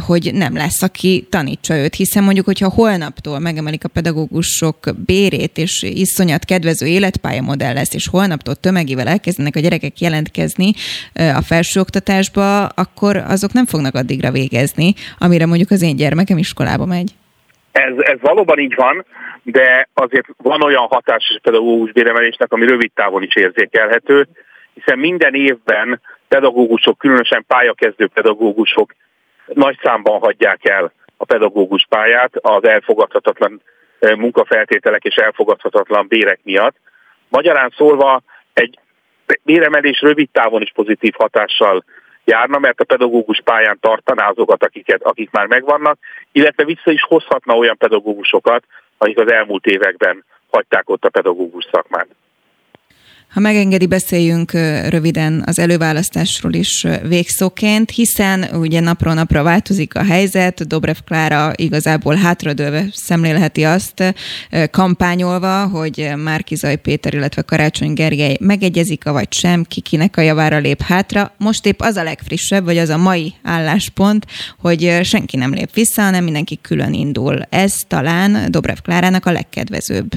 hogy nem lesz, aki tanítsa őt, hiszen mondjuk, hogyha holnaptól megemelik a pedagógusok bérét, és iszonyat kedvező életpályamodell lesz, és holnaptól tömegével elkezdenek a gyerekek jelentkezni a felsőoktatásba, akkor azok nem fognak addigra végezni, amire mondjuk az én gyermekem iskolába megy. Ez, ez valóban így van, de azért van olyan hatás pedagógus béremelésnek, ami rövid távon is érzékelhető, hiszen minden évben pedagógusok, különösen pályakezdő pedagógusok nagy számban hagyják el a pedagógus pályát az elfogadhatatlan munkafeltételek és elfogadhatatlan bérek miatt. Magyarán szólva egy béremelés rövid távon is pozitív hatással járna, mert a pedagógus pályán tartaná azokat, akiket, akik már megvannak, illetve vissza is hozhatna olyan pedagógusokat, akik az elmúlt években hagyták ott a pedagógus szakmát. Ha megengedi, beszéljünk röviden az előválasztásról is végszóként, hiszen ugye napról napra változik a helyzet, Dobrev Klára igazából hátradőlve szemlélheti azt kampányolva, hogy Márkizaj Péter, illetve Karácsony Gergely megegyezik, vagy sem, kikinek a javára lép hátra. Most épp az a legfrissebb, vagy az a mai álláspont, hogy senki nem lép vissza, hanem mindenki külön indul. Ez talán Dobrev Klárának a legkedvezőbb.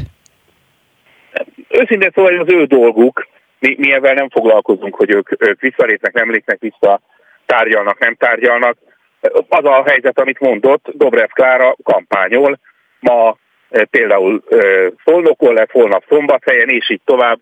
Őszintén szóval az ő dolguk, mi, mi ebben nem foglalkozunk, hogy ők, ők visszalépnek, nem lépnek vissza, tárgyalnak, nem tárgyalnak. Az a helyzet, amit mondott, Dobrev Klára kampányol, ma e, például e, Szolnokon lett, holnap Szombathelyen, és így tovább,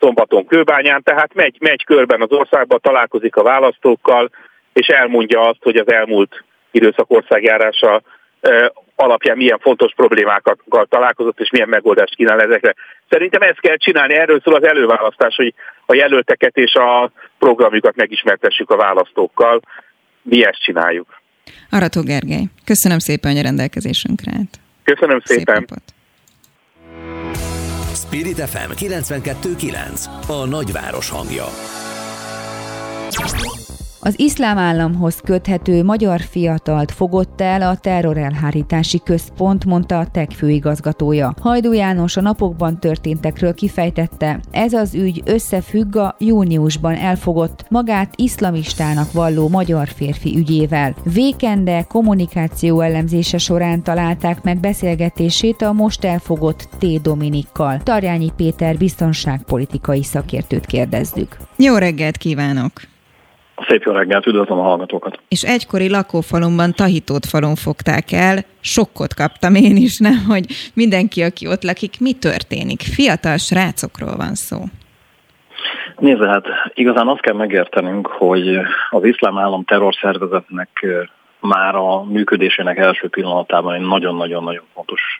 szombaton Kőbányán, tehát megy, megy körben az országban, találkozik a választókkal, és elmondja azt, hogy az elmúlt időszak országjárása e, alapján milyen fontos problémákat találkozott, és milyen megoldást kínál ezekre. Szerintem ezt kell csinálni, erről szól az előválasztás, hogy a jelölteket és a programjukat megismertessük a választókkal. Mi ezt csináljuk. Arató Gergely, köszönöm szépen, hogy a rendelkezésünkre állt. Köszönöm szépen. Szép Spirit FM 92.9 a nagyváros hangja. Az iszlám államhoz köthető magyar fiatalt fogott el a terrorelhárítási központ, mondta a TEK főigazgatója. Hajdú János a napokban történtekről kifejtette, ez az ügy összefügg a júniusban elfogott magát iszlamistának valló magyar férfi ügyével. Vékende kommunikáció elemzése során találták meg beszélgetését a most elfogott T. Dominikkal. Tarjányi Péter biztonságpolitikai szakértőt kérdezzük. Jó reggelt kívánok! Szép jó reggelt, üdvözlöm a hallgatókat. És egykori lakófalumban Tahitót falun fogták el, sokkot kaptam én is, nem, hogy mindenki, aki ott lakik, mi történik? Fiatal srácokról van szó. Nézd, hát igazán azt kell megértenünk, hogy az iszlám állam terrorszervezetnek már a működésének első pillanatában egy nagyon-nagyon-nagyon fontos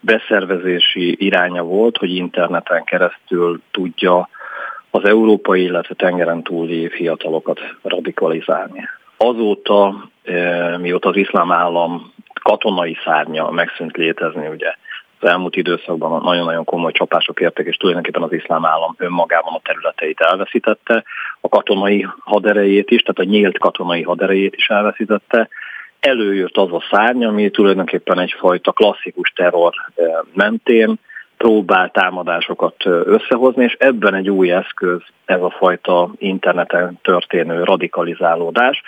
beszervezési iránya volt, hogy interneten keresztül tudja az európai, illetve tengeren túli fiatalokat radikalizálni. Azóta, eh, mióta az iszlám állam katonai szárnya megszűnt létezni, ugye az elmúlt időszakban nagyon-nagyon komoly csapások értek, és tulajdonképpen az iszlám állam önmagában a területeit elveszítette, a katonai haderejét is, tehát a nyílt katonai haderejét is elveszítette, előjött az a szárny, ami tulajdonképpen egyfajta klasszikus terror eh, mentén próbál támadásokat összehozni, és ebben egy új eszköz ez a fajta interneten történő radikalizálódás,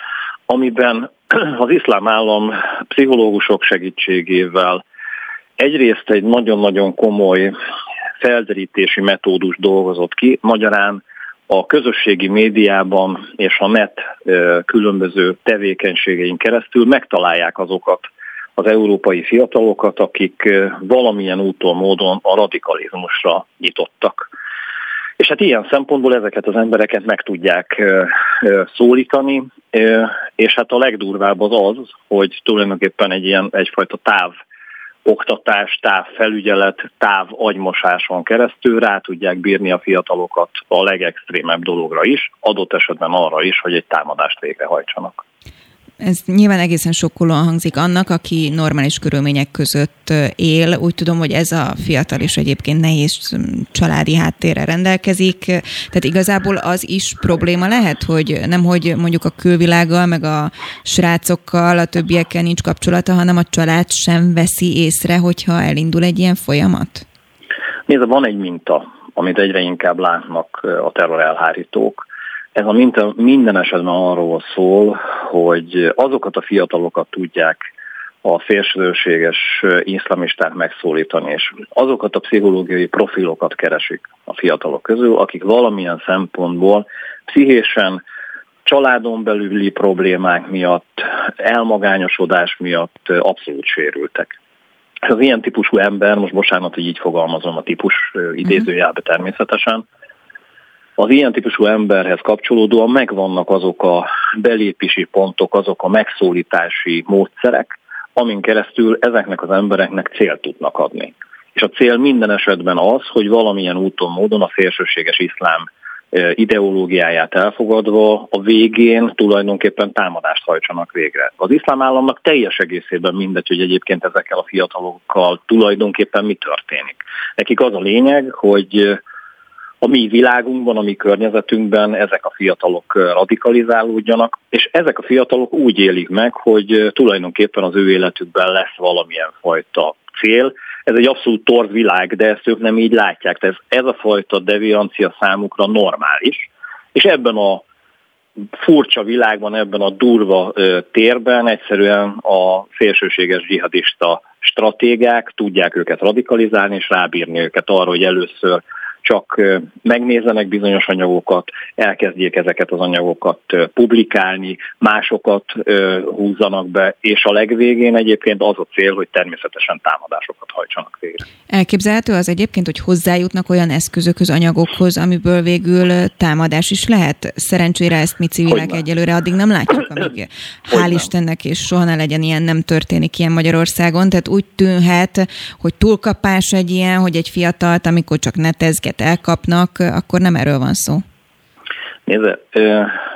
amiben <clears throat> az iszlám állam pszichológusok segítségével egyrészt egy nagyon-nagyon komoly felderítési metódus dolgozott ki, magyarán a közösségi médiában és a net különböző tevékenységein keresztül megtalálják azokat az európai fiatalokat, akik valamilyen úton, módon a radikalizmusra nyitottak. És hát ilyen szempontból ezeket az embereket meg tudják szólítani, és hát a legdurvább az az, hogy tulajdonképpen egy ilyen egyfajta táv oktatás, távfelügyelet, táv agymosáson keresztül rá tudják bírni a fiatalokat a legextrémebb dologra is, adott esetben arra is, hogy egy támadást végrehajtsanak ez nyilván egészen sokkolóan hangzik annak, aki normális körülmények között él. Úgy tudom, hogy ez a fiatal is egyébként nehéz családi háttérre rendelkezik. Tehát igazából az is probléma lehet, hogy nem, hogy mondjuk a külvilággal, meg a srácokkal, a többiekkel nincs kapcsolata, hanem a család sem veszi észre, hogyha elindul egy ilyen folyamat? Nézd, van egy minta, amit egyre inkább látnak a terror elhárítók ez a minta minden esetben arról szól, hogy azokat a fiatalokat tudják a szélsőséges iszlamisták megszólítani, és azokat a pszichológiai profilokat keresik a fiatalok közül, akik valamilyen szempontból pszichésen, családon belüli problémák miatt, elmagányosodás miatt abszolút sérültek. Az ilyen típusú ember, most bocsánat, hogy így fogalmazom a típus idézőjelbe természetesen, az ilyen típusú emberhez kapcsolódóan megvannak azok a belépési pontok, azok a megszólítási módszerek, amin keresztül ezeknek az embereknek célt tudnak adni. És a cél minden esetben az, hogy valamilyen úton, módon a szélsőséges iszlám e, ideológiáját elfogadva a végén tulajdonképpen támadást hajtsanak végre. Az iszlám államnak teljes egészében mindegy, hogy egyébként ezekkel a fiatalokkal tulajdonképpen mi történik. Nekik az a lényeg, hogy a mi világunkban, a mi környezetünkben ezek a fiatalok radikalizálódjanak, és ezek a fiatalok úgy élik meg, hogy tulajdonképpen az ő életükben lesz valamilyen fajta cél. Ez egy abszolút torz világ, de ezt ők nem így látják. Tehát ez, ez a fajta deviancia számukra normális, és ebben a furcsa világban, ebben a durva térben egyszerűen a szélsőséges dzsihadista stratégák tudják őket radikalizálni, és rábírni őket arra, hogy először csak megnézzenek bizonyos anyagokat, elkezdjék ezeket az anyagokat publikálni, másokat húzzanak be, és a legvégén egyébként az a cél, hogy természetesen támadásokat hajtsanak végre. Elképzelhető az egyébként, hogy hozzájutnak olyan eszközökhöz, anyagokhoz, amiből végül támadás is lehet. Szerencsére ezt mi civilek egyelőre addig nem látjuk, amíg <coughs> hál' Istennek, és soha ne legyen ilyen, nem történik ilyen Magyarországon. Tehát úgy tűnhet, hogy túlkapás egy ilyen, hogy egy fiatalt, amikor csak netezget akiket elkapnak, akkor nem erről van szó. Nézze,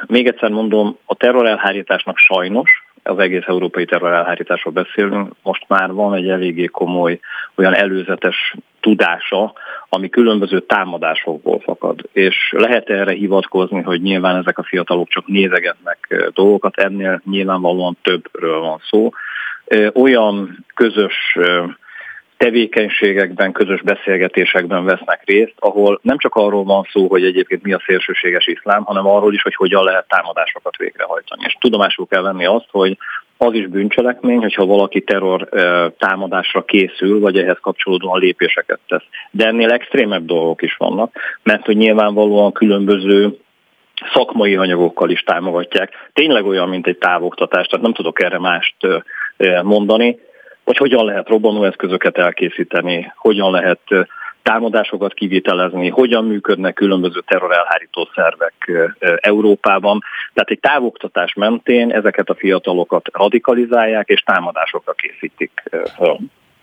még egyszer mondom, a terrorelhárításnak sajnos, az egész európai terrorelhárításról beszélünk, most már van egy eléggé komoly olyan előzetes tudása, ami különböző támadásokból fakad. És lehet erre hivatkozni, hogy nyilván ezek a fiatalok csak nézegetnek dolgokat, ennél nyilvánvalóan többről van szó. Olyan közös tevékenységekben, közös beszélgetésekben vesznek részt, ahol nem csak arról van szó, hogy egyébként mi a szélsőséges iszlám, hanem arról is, hogy hogyan lehet támadásokat végrehajtani. És tudomásul kell venni azt, hogy az is bűncselekmény, hogyha valaki terror támadásra készül, vagy ehhez kapcsolódóan lépéseket tesz. De ennél extrémebb dolgok is vannak, mert hogy nyilvánvalóan különböző szakmai anyagokkal is támogatják. Tényleg olyan, mint egy távoktatás, tehát nem tudok erre mást mondani hogy hogyan lehet robbanóeszközöket elkészíteni, hogyan lehet támadásokat kivitelezni, hogyan működnek különböző terrorelhárító szervek Európában. Tehát egy távoktatás mentén ezeket a fiatalokat radikalizálják és támadásokra készítik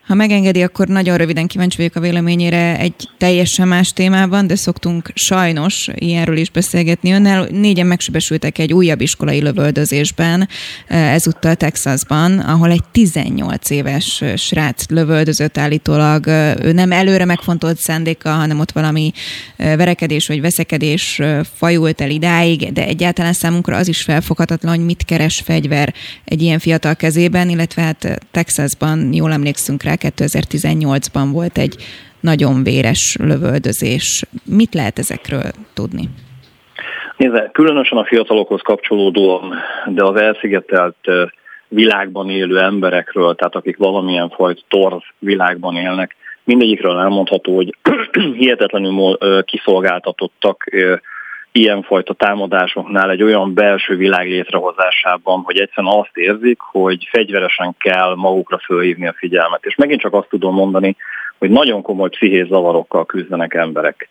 ha megengedi, akkor nagyon röviden kíváncsi vagyok a véleményére egy teljesen más témában, de szoktunk sajnos ilyenről is beszélgetni önnel. Négyen megsebesültek egy újabb iskolai lövöldözésben, eh, ezúttal Texasban, ahol egy 18 éves srác lövöldözött állítólag. Eh, ő nem előre megfontolt szándéka, hanem ott valami eh, verekedés vagy veszekedés fajult el idáig, de egyáltalán számunkra az is felfoghatatlan, hogy mit keres fegyver egy ilyen fiatal kezében, illetve hát Texasban, jól emlékszünk rá, 2018-ban volt egy nagyon véres lövöldözés. Mit lehet ezekről tudni? Nézze, különösen a fiatalokhoz kapcsolódóan, de az elszigetelt világban élő emberekről, tehát akik valamilyen fajta torz világban élnek, mindegyikről elmondható, hogy <clears throat> hihetetlenül kiszolgáltatottak ilyenfajta támadásoknál egy olyan belső világ létrehozásában, hogy egyszerűen azt érzik, hogy fegyveresen kell magukra fölhívni a figyelmet. És megint csak azt tudom mondani, hogy nagyon komoly pszichés zavarokkal küzdenek emberek.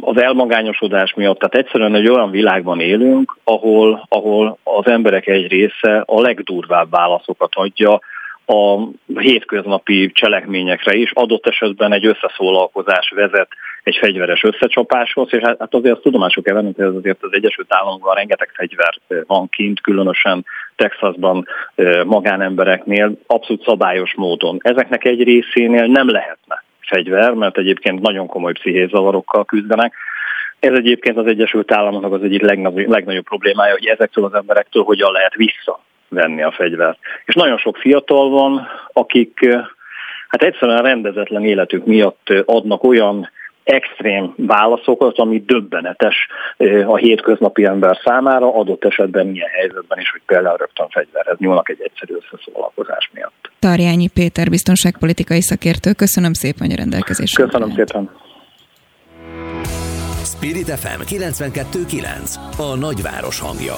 Az elmagányosodás miatt, tehát egyszerűen egy olyan világban élünk, ahol, ahol az emberek egy része a legdurvább válaszokat adja, a hétköznapi cselekményekre is. Adott esetben egy összeszólalkozás vezet egy fegyveres összecsapáshoz, és hát, hát azért azt tudomásuk kell venni, hogy ez azért az Egyesült Államokban rengeteg fegyver van kint, különösen Texasban magánembereknél, abszolút szabályos módon. Ezeknek egy részénél nem lehetne fegyver, mert egyébként nagyon komoly pszichézavarokkal küzdenek. Ez egyébként az Egyesült Államoknak az egyik legnagyobb problémája, hogy ezektől az emberektől hogyan lehet visszavenni a fegyvert. És nagyon sok fiatal van, akik hát egyszerűen rendezetlen életük miatt adnak olyan extrém válaszokat, ami döbbenetes a hétköznapi ember számára, adott esetben milyen helyzetben is, hogy például rögtön fegyverhez nyúlnak egy egyszerű összeszólalkozás miatt. Tarjányi Péter, biztonságpolitikai szakértő, köszönöm szépen, hogy rendelkezésre. Köszönöm szépen. Spirit FM 92.9 a nagyváros hangja.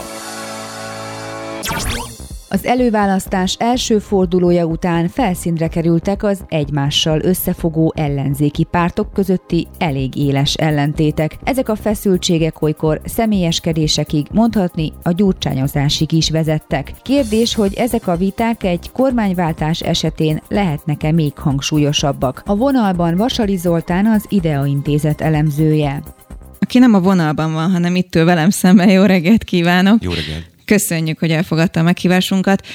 Az előválasztás első fordulója után felszínre kerültek az egymással összefogó ellenzéki pártok közötti elég éles ellentétek. Ezek a feszültségek olykor személyeskedésekig, mondhatni a gyurcsányozásig is vezettek. Kérdés, hogy ezek a viták egy kormányváltás esetén lehetnek-e még hangsúlyosabbak. A vonalban Vasali Zoltán az Idea Intézet elemzője aki nem a vonalban van, hanem itt ül velem szemben. Jó reggelt kívánok! Jó reggelt! Köszönjük, hogy elfogadta a meghívásunkat.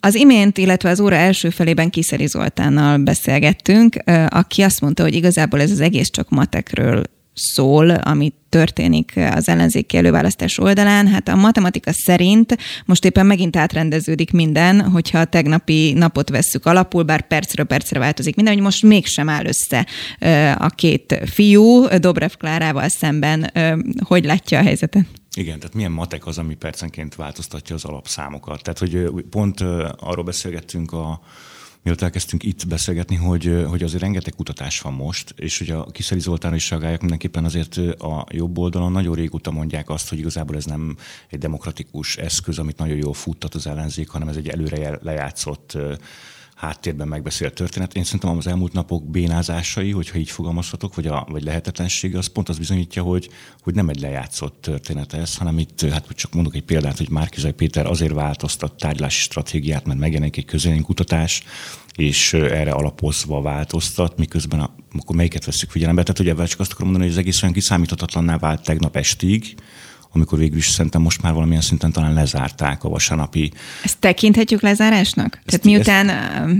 Az imént, illetve az óra első felében Kiszeri Zoltánnal beszélgettünk, aki azt mondta, hogy igazából ez az egész csak matekről szól, ami történik az ellenzéki előválasztás oldalán. Hát a matematika szerint most éppen megint átrendeződik minden, hogyha a tegnapi napot vesszük alapul, bár percről percre változik minden, hogy most mégsem áll össze a két fiú Dobrev Klárával szemben. Hogy látja a helyzetet? Igen, tehát milyen matek az, ami percenként változtatja az alapszámokat. Tehát, hogy pont arról beszélgettünk a mielőtt elkezdtünk itt beszélgetni, hogy, hogy azért rengeteg kutatás van most, és hogy a Kiszeli Zoltán is reagálják mindenképpen azért a jobb oldalon nagyon régóta mondják azt, hogy igazából ez nem egy demokratikus eszköz, amit nagyon jól futtat az ellenzék, hanem ez egy előre lejátszott háttérben megbeszélt történet. Én szerintem az elmúlt napok bénázásai, hogyha így fogalmazhatok, vagy, a, vagy lehetetlensége, az pont az bizonyítja, hogy, hogy nem egy lejátszott történet ez, hanem itt, hát csak mondok egy példát, hogy Márkizai Péter azért változtat tárgyalási stratégiát, mert megjelenik egy kutatás, és erre alapozva változtat, miközben a, akkor melyiket veszük figyelembe. Tehát, hogy ebben csak azt akarom mondani, hogy az egész olyan kiszámíthatatlanná vált tegnap estig, amikor végül is szerintem most már valamilyen szinten talán lezárták a vasárnapi. Ezt tekinthetjük lezárásnak? Ezt, Tehát miután ezt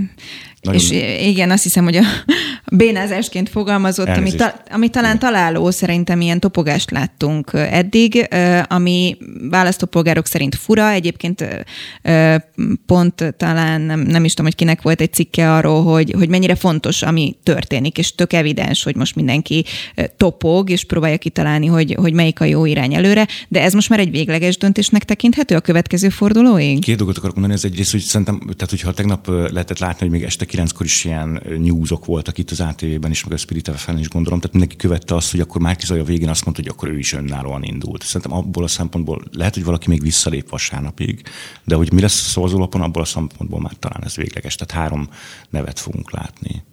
nagyon... És igen, azt hiszem, hogy a <laughs> bénázásként fogalmazott, ami, ta, ami talán találó, szerintem ilyen topogást láttunk eddig, ami választópolgárok szerint fura. Egyébként pont talán nem, nem is tudom, hogy kinek volt egy cikke arról, hogy, hogy mennyire fontos, ami történik, és tök evidens, hogy most mindenki topog, és próbálja kitalálni, hogy, hogy melyik a jó irány előre, de ez most már egy végleges döntésnek tekinthető a következő fordulóig? Két dolgot akarok mondani, ez egyrészt, hogy szerintem, tehát hogyha tegnap lehetett látni, hogy még este kilenckor is ilyen newsok voltak itt az ATV-ben is, meg a Spirit fm is gondolom, tehát mindenki követte azt, hogy akkor már Zaj a végén azt mondta, hogy akkor ő is önállóan indult. Szerintem abból a szempontból lehet, hogy valaki még visszalép vasárnapig, de hogy mi lesz a szavazólapon, abból a szempontból már talán ez végleges. Tehát három nevet fogunk látni.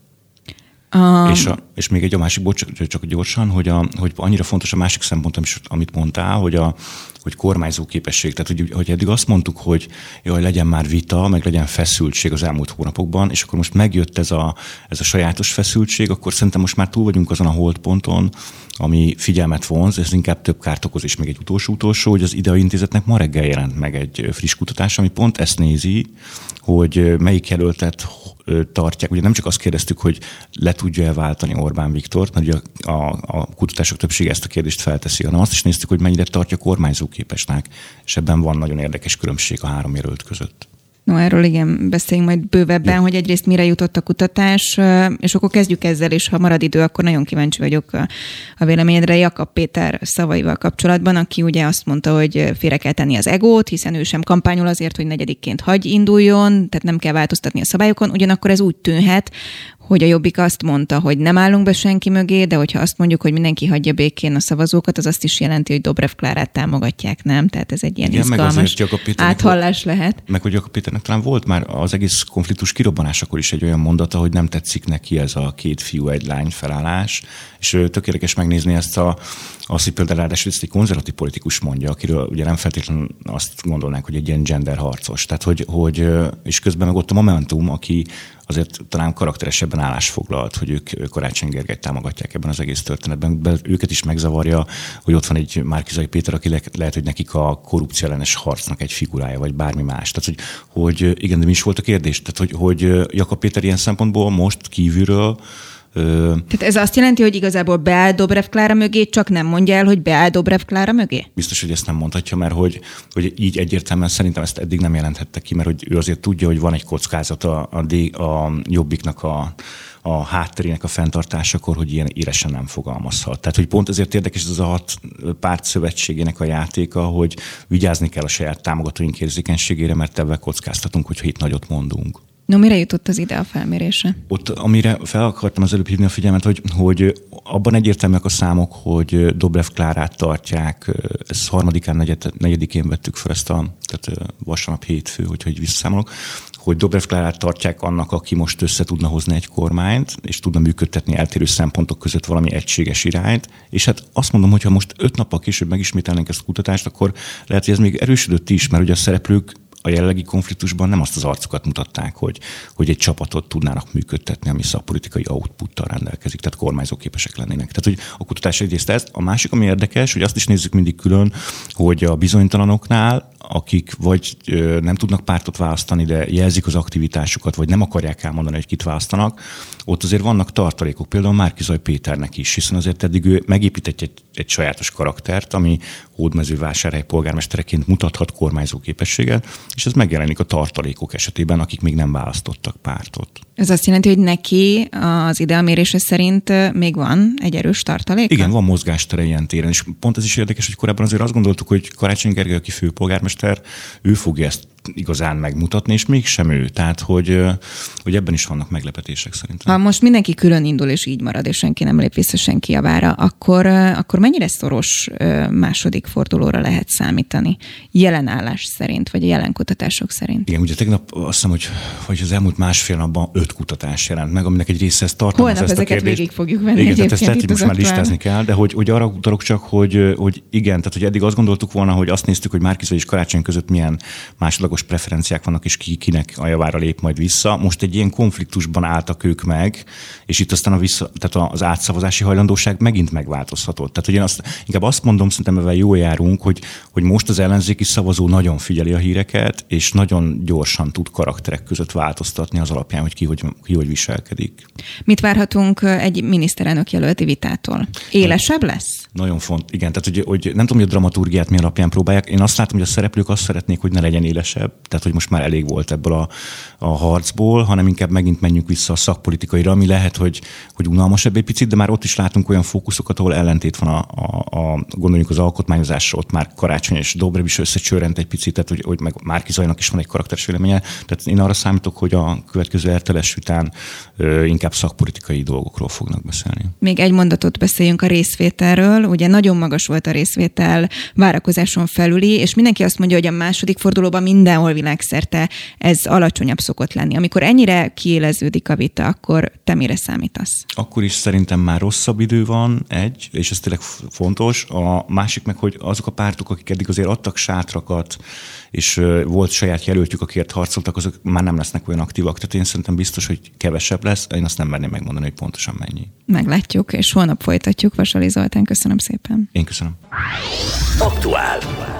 Um. És, a, és még egy a másik, bocs, csak gyorsan, hogy, a, hogy annyira fontos a másik szempont, amit mondtál, hogy a, hogy kormányzó képesség. Tehát, hogy, hogy eddig azt mondtuk, hogy jaj, legyen már vita, meg legyen feszültség az elmúlt hónapokban, és akkor most megjött ez a, ez a sajátos feszültség, akkor szerintem most már túl vagyunk azon a holdponton, ami figyelmet vonz, ez inkább több kárt okoz, és még egy utolsó-utolsó, hogy az IDEA intézetnek ma reggel jelent meg egy friss kutatás, ami pont ezt nézi, hogy melyik jelöltet tartják. Ugye nem csak azt kérdeztük, hogy le tudja-e váltani Orbán Viktort, mert ugye a, a, a kutatások többsége ezt a kérdést felteszi, hanem azt is néztük, hogy mennyire tartja kormányzóképesnek, és ebben van nagyon érdekes különbség a három jelölt között. No, erről igen, beszéljünk majd bővebben, ja. hogy egyrészt mire jutott a kutatás, és akkor kezdjük ezzel, és ha marad idő, akkor nagyon kíváncsi vagyok a véleményedre Jakab Péter szavaival kapcsolatban, aki ugye azt mondta, hogy félre kell tenni az egót, hiszen ő sem kampányol azért, hogy negyedikként hagy induljon, tehát nem kell változtatni a szabályokon, ugyanakkor ez úgy tűnhet, hogy a Jobbik azt mondta, hogy nem állunk be senki mögé, de hogyha azt mondjuk, hogy mindenki hagyja békén a szavazókat, az azt is jelenti, hogy Dobrev Klárát támogatják, nem? Tehát ez egy ilyen Igen, izgalmas áthallás lehet. Meg hogy Jakab Péternek talán volt már az egész konfliktus kirobbanásakor is egy olyan mondata, hogy nem tetszik neki ez a két fiú, egy lány felállás, és tökéletes megnézni ezt a azt, hogy például ráadásul ezt egy konzervatív politikus mondja, akiről ugye nem feltétlenül azt gondolnánk, hogy egy ilyen gender harcos. Tehát, hogy, hogy és közben meg ott a Momentum, aki azért talán karakteresebben állásfoglalt, hogy ők Karácsony Gergelyt támogatják ebben az egész történetben. De őket is megzavarja, hogy ott van egy Márkizai Péter, aki le, lehet, hogy nekik a korrupció ellenes harcnak egy figurája, vagy bármi más. Tehát, hogy, hogy igen, de mi is volt a kérdés? Tehát, hogy, hogy Jakab Péter ilyen szempontból most kívülről tehát ez azt jelenti, hogy igazából beáll Dobrev Klára mögé, csak nem mondja el, hogy beáll Dobrev Klára mögé? Biztos, hogy ezt nem mondhatja, mert hogy, hogy így egyértelműen szerintem ezt eddig nem jelenthette ki, mert hogy ő azért tudja, hogy van egy kockázat a, a, a jobbiknak a, a hátterének a fenntartásakor, hogy ilyen éresen nem fogalmazhat. Tehát, hogy pont ezért érdekes ez a hat párt szövetségének a játéka, hogy vigyázni kell a saját támogatóink érzékenységére, mert ebben kockáztatunk, hogyha itt nagyot mondunk. No, mire jutott az ide a felmérése? Ott, amire fel akartam az előbb hívni a figyelmet, hogy, hogy abban egyértelműek a számok, hogy Dobrev Klárát tartják, ez harmadikán, negyed, negyedikén vettük fel ezt a, tehát vasárnap hétfő, hogyha így visszaszámolok, hogy Dobrev Klárát tartják annak, aki most össze tudna hozni egy kormányt, és tudna működtetni eltérő szempontok között valami egységes irányt. És hát azt mondom, hogy ha most öt nappal később megismételnénk ezt a kutatást, akkor lehet, hogy ez még erősödött is, mert ugye a szereplők a jelenlegi konfliktusban nem azt az arcukat mutatták, hogy, hogy egy csapatot tudnának működtetni, ami szakpolitikai outputtal rendelkezik, tehát kormányzóképesek lennének. Tehát, hogy a kutatás egyrészt ez. A másik, ami érdekes, hogy azt is nézzük mindig külön, hogy a bizonytalanoknál akik vagy nem tudnak pártot választani, de jelzik az aktivitásukat, vagy nem akarják elmondani, hogy kit választanak, ott azért vannak tartalékok, például Márkizaj Péternek is, hiszen azért eddig ő megépített egy, egy sajátos karaktert, ami hódmezővásárhely polgármestereként mutathat kormányzó képességet, és ez megjelenik a tartalékok esetében, akik még nem választottak pártot. Ez azt jelenti, hogy neki az idealmérése szerint még van egy erős tartalék? Igen, van mozgástere ilyen téren, és pont ez is érdekes, hogy korábban azért azt gondoltuk, hogy Karácsony Gergely, aki főpolgármester, ő fogja ezt igazán megmutatni, és mégsem ő. Tehát, hogy, hogy ebben is vannak meglepetések szerintem. Ha most mindenki külön indul, és így marad, és senki nem lép vissza senki javára, akkor, akkor mennyire szoros második fordulóra lehet számítani? Jelenállás szerint, vagy jelen kutatások szerint? Igen, ugye tegnap azt hiszem, hogy, hogy az elmúlt másfél napban öt kutatás jelent meg, aminek egy része ezt tartalmaz Holnap ezt ezeket a kérdést. végig fogjuk venni Igen, tehát ezt lehet, most már listázni kell, de hogy, hogy arra utalok csak, hogy, hogy igen, tehát hogy eddig azt gondoltuk volna, hogy azt néztük, hogy Márkizai és Karácsony között milyen másodlagos preferenciák vannak, és ki, kinek a javára lép majd vissza. Most egy ilyen konfliktusban álltak ők meg, és itt aztán a vissza, tehát az átszavazási hajlandóság megint megváltozhatott. Tehát hogy én azt, inkább azt mondom, szerintem ebben jól járunk, hogy, hogy most az ellenzéki szavazó nagyon figyeli a híreket, és nagyon gyorsan tud karakterek között változtatni az alapján, hogy ki hogy, ki hogy viselkedik. Mit várhatunk egy miniszterelnök jelölti vitától? Élesebb lesz? Nagyon font, igen, tehát hogy, hogy nem tudom, hogy a dramaturgiát mi alapján próbálják. Én azt látom, hogy a szereplők azt szeretnék, hogy ne legyen élesebb, tehát hogy most már elég volt ebből a, a harcból, hanem inkább megint menjünk vissza a szakpolitikaira, ami lehet, hogy, hogy unalmasabb egy picit, de már ott is látunk olyan fókuszokat, ahol ellentét van a, a, a gondoljuk az alkotmányozásra, ott már Karácsony és Dobrev is összecsörrent egy picit, tehát hogy, hogy meg Márki Zajnak is van egy karakteres véleménye. Tehát én arra számítok, hogy a következő elteles után ö, inkább szakpolitikai dolgokról fognak beszélni. Még egy mondatot beszéljünk a részvételről. Ugye nagyon magas volt a részvétel várakozáson felüli, és mindenki azt mondja, hogy a második fordulóban mindenhol világszerte ez alacsonyabb szokott lenni. Amikor ennyire kiéleződik a vita, akkor te mire számítasz? Akkor is szerintem már rosszabb idő van, egy, és ez tényleg fontos. A másik meg, hogy azok a pártok, akik eddig azért adtak sátrakat, és volt saját jelöltjük, akiért harcoltak, azok már nem lesznek olyan aktívak. Tehát én szerintem biztos, hogy kevesebb lesz. Én azt nem merném megmondani, hogy pontosan mennyi. Meglátjuk, és holnap folytatjuk. Vasali Zoltán, köszönöm szépen. Én köszönöm. Aktuál.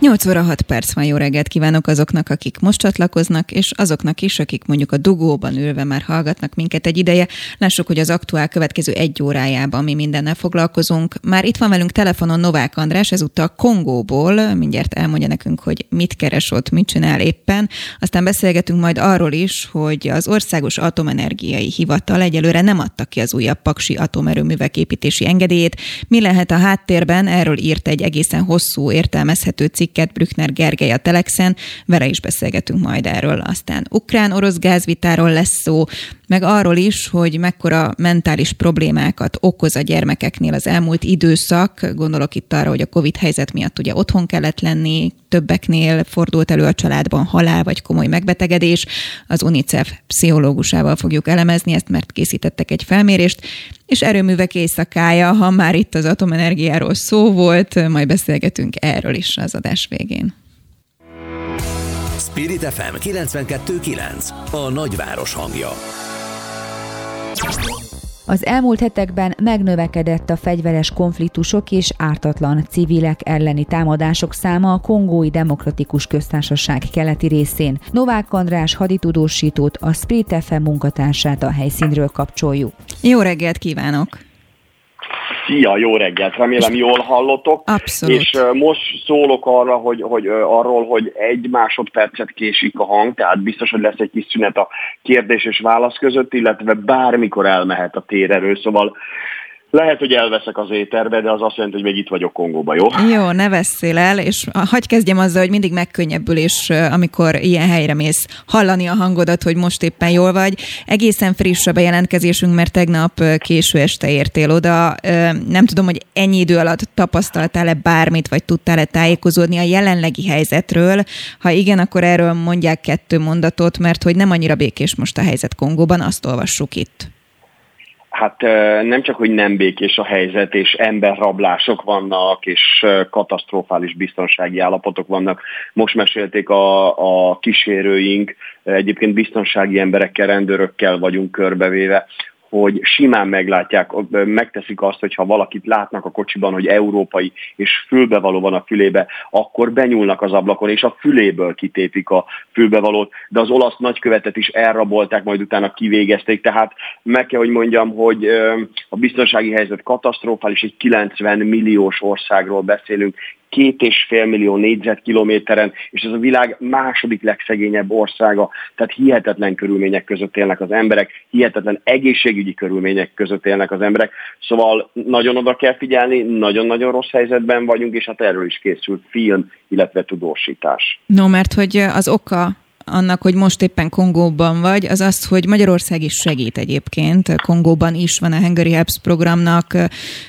8 óra 6 perc van, jó reggelt kívánok azoknak, akik most csatlakoznak, és azoknak is, akik mondjuk a dugóban ülve már hallgatnak minket egy ideje. Lássuk, hogy az aktuál következő egy órájában mi mindennel foglalkozunk. Már itt van velünk telefonon Novák András, ezúttal Kongóból, mindjárt elmondja nekünk, hogy mit keres ott, mit csinál éppen. Aztán beszélgetünk majd arról is, hogy az Országos Atomenergiai Hivatal egyelőre nem adta ki az újabb paksi atomerőművek építési engedélyét. Mi lehet a háttérben? Erről írt egy egészen hosszú, értelmezhető cikk cikket Brückner Gergely a Telexen, vele is beszélgetünk majd erről. Aztán ukrán-orosz gázvitáról lesz szó, meg arról is, hogy mekkora mentális problémákat okoz a gyermekeknél az elmúlt időszak. Gondolok itt arra, hogy a Covid helyzet miatt ugye otthon kellett lenni, többeknél fordult elő a családban halál vagy komoly megbetegedés. Az UNICEF pszichológusával fogjuk elemezni ezt, mert készítettek egy felmérést, és erőművek éjszakája, ha már itt az atomenergiáról szó volt, majd beszélgetünk erről is az adás végén. Spirit FM 92.9 a nagyváros hangja. Az elmúlt hetekben megnövekedett a fegyveres konfliktusok és ártatlan civilek elleni támadások száma a Kongói Demokratikus Köztársaság keleti részén. Novák András haditudósítót, a Sprit FM munkatársát a helyszínről kapcsoljuk. Jó reggelt kívánok! Szia, jó reggelt! Remélem jól hallotok. Abszolút. És most szólok arra, hogy, hogy arról, hogy egy másodpercet késik a hang, tehát biztos, hogy lesz egy kis szünet a kérdés és válasz között, illetve bármikor elmehet a térerő, szóval lehet, hogy elveszek az éterbe, de az azt jelenti, hogy még itt vagyok Kongóba, jó? Jó, ne veszél el, és hagyj kezdjem azzal, hogy mindig megkönnyebbülés, amikor ilyen helyre mész, hallani a hangodat, hogy most éppen jól vagy. Egészen friss a bejelentkezésünk, mert tegnap késő este értél oda. Nem tudom, hogy ennyi idő alatt tapasztaltál-e bármit, vagy tudtál-e tájékozódni a jelenlegi helyzetről. Ha igen, akkor erről mondják kettő mondatot, mert hogy nem annyira békés most a helyzet Kongóban, azt olvassuk itt. Hát nem csak, hogy nem békés a helyzet, és emberrablások vannak, és katasztrofális biztonsági állapotok vannak. Most mesélték a, a kísérőink, egyébként biztonsági emberekkel, rendőrökkel vagyunk körbevéve, hogy simán meglátják, megteszik azt, hogyha valakit látnak a kocsiban, hogy európai, és fülbevaló van a fülébe, akkor benyúlnak az ablakon, és a füléből kitépik a fülbevalót, de az olasz nagykövetet is elrabolták, majd utána kivégezték, tehát meg kell, hogy mondjam, hogy a biztonsági helyzet katasztrofális, egy 90 milliós országról beszélünk, két és fél millió négyzetkilométeren, és ez a világ második legszegényebb országa, tehát hihetetlen körülmények között élnek az emberek, hihetetlen egészségügyi körülmények között élnek az emberek, szóval nagyon oda kell figyelni, nagyon-nagyon rossz helyzetben vagyunk, és hát erről is készült film, illetve tudósítás. No, mert hogy az oka annak, hogy most éppen Kongóban vagy, az az, hogy Magyarország is segít egyébként. Kongóban is van a Hungary Helps programnak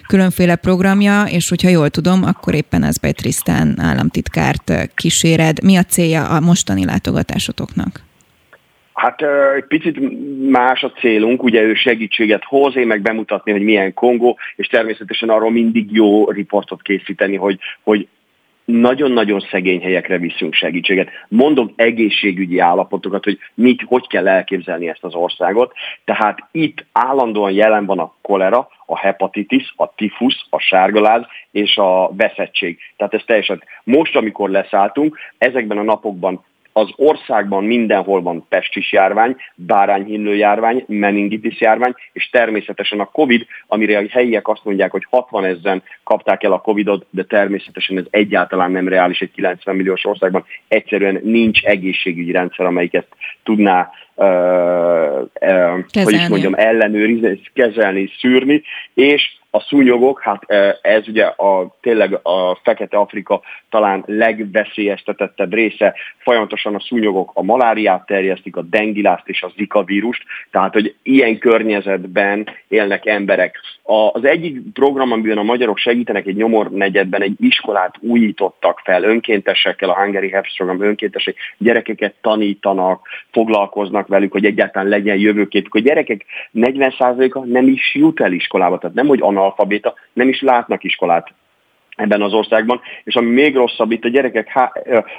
különféle programja, és hogyha jól tudom, akkor éppen ez Trisztán államtitkárt kíséred. Mi a célja a mostani látogatásotoknak? Hát egy picit más a célunk, ugye ő segítséget hoz, én meg bemutatni, hogy milyen Kongó, és természetesen arról mindig jó riportot készíteni, hogy, hogy nagyon-nagyon szegény helyekre viszünk segítséget. Mondok egészségügyi állapotokat, hogy mit, hogy kell elképzelni ezt az országot. Tehát itt állandóan jelen van a kolera, a hepatitis, a tifus, a sárgaláz és a veszettség. Tehát ez teljesen. Most, amikor leszálltunk, ezekben a napokban az országban mindenhol van pestis járvány, bárányhínlő járvány, meningitis járvány, és természetesen a Covid, amire a helyiek azt mondják, hogy 60 ezeren kapták el a Covidot, de természetesen ez egyáltalán nem reális egy 90 milliós országban. Egyszerűen nincs egészségügyi rendszer, amelyik ezt tudná uh, uh, hogy is mondjam, ellenőrizni, kezelni, szűrni, és a szúnyogok, hát ez ugye a, tényleg a Fekete Afrika talán legveszélyeztetettebb része, folyamatosan a szúnyogok a maláriát terjesztik, a dengilást és a zika vírust, tehát hogy ilyen környezetben élnek emberek. Az egyik program, amiben a magyarok segítenek egy nyomor negyedben, egy iskolát újítottak fel önkéntesekkel, a Hungary Helps program önkéntesek, gyerekeket tanítanak, foglalkoznak velük, hogy egyáltalán legyen jövőképük. A gyerekek 40%-a nem is jut el iskolába, tehát nem, hogy analfabéta, nem is látnak iskolát ebben az országban, és ami még rosszabb, itt a gyerekek,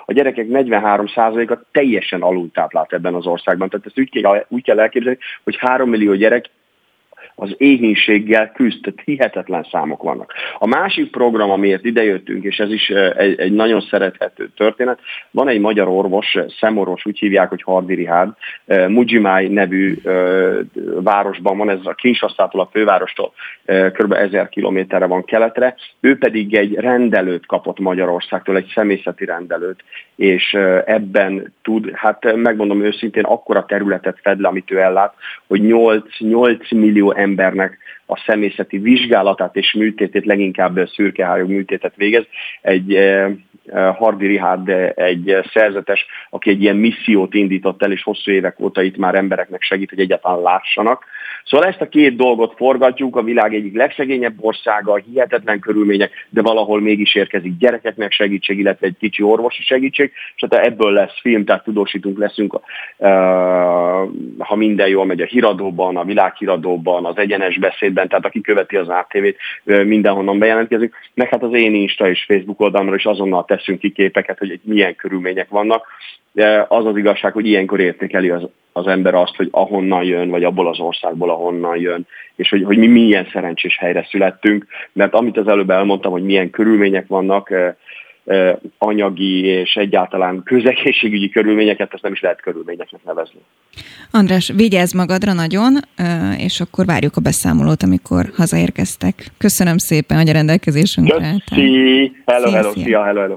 a gyerekek 43%-a teljesen alultáplált ebben az országban. Tehát ezt úgy kell, úgy kell elképzelni, hogy 3 millió gyerek az éhénységgel küzd, tehát hihetetlen számok vannak. A másik program, amiért idejöttünk, és ez is egy, egy nagyon szerethető történet, van egy magyar orvos, szemorvos, úgy hívják, hogy Hardi Rihárd, Mujimai nevű városban van, ez a Kinsasztától a fővárostól kb. 1000 kilométerre van keletre, ő pedig egy rendelőt kapott Magyarországtól, egy személyzeti rendelőt, és ebben tud, hát megmondom őszintén, akkora területet fed le, amit ő ellát, hogy 8, 8 millió embernek a személyzeti vizsgálatát és műtétét, leginkább szürkehályog műtétet végez. Egy Hardi Rihárd egy szerzetes, aki egy ilyen missziót indított el, és hosszú évek óta itt már embereknek segít, hogy egyáltalán lássanak. Szóval ezt a két dolgot forgatjuk, a világ egyik legszegényebb országa, hihetetlen körülmények, de valahol mégis érkezik gyerekeknek segítség, illetve egy kicsi orvosi segítség, és hát ebből lesz film, tehát tudósítunk leszünk, ha minden jól megy a híradóban, a világhíradóban, az egyenes beszédben, tehát aki követi az ATV-t, mindenhonnan bejelentkezik, meg hát az én Insta és Facebook oldalamra is azonnal teszünk ki képeket, hogy milyen körülmények vannak. Az az igazság, hogy ilyenkor értékeli az, az ember azt, hogy ahonnan jön, vagy abból az országból, ahonnan jön, és hogy, hogy mi milyen szerencsés helyre születtünk, mert amit az előbb elmondtam, hogy milyen körülmények vannak, anyagi és egyáltalán közegészségügyi körülményeket, ezt nem is lehet körülményeknek nevezni. András, vigyázz magadra nagyon, és akkor várjuk a beszámolót, amikor hazaérkeztek. Köszönöm szépen, hogy a rendelkezésünkre Köszi, hello, hello, szia, hello, hello.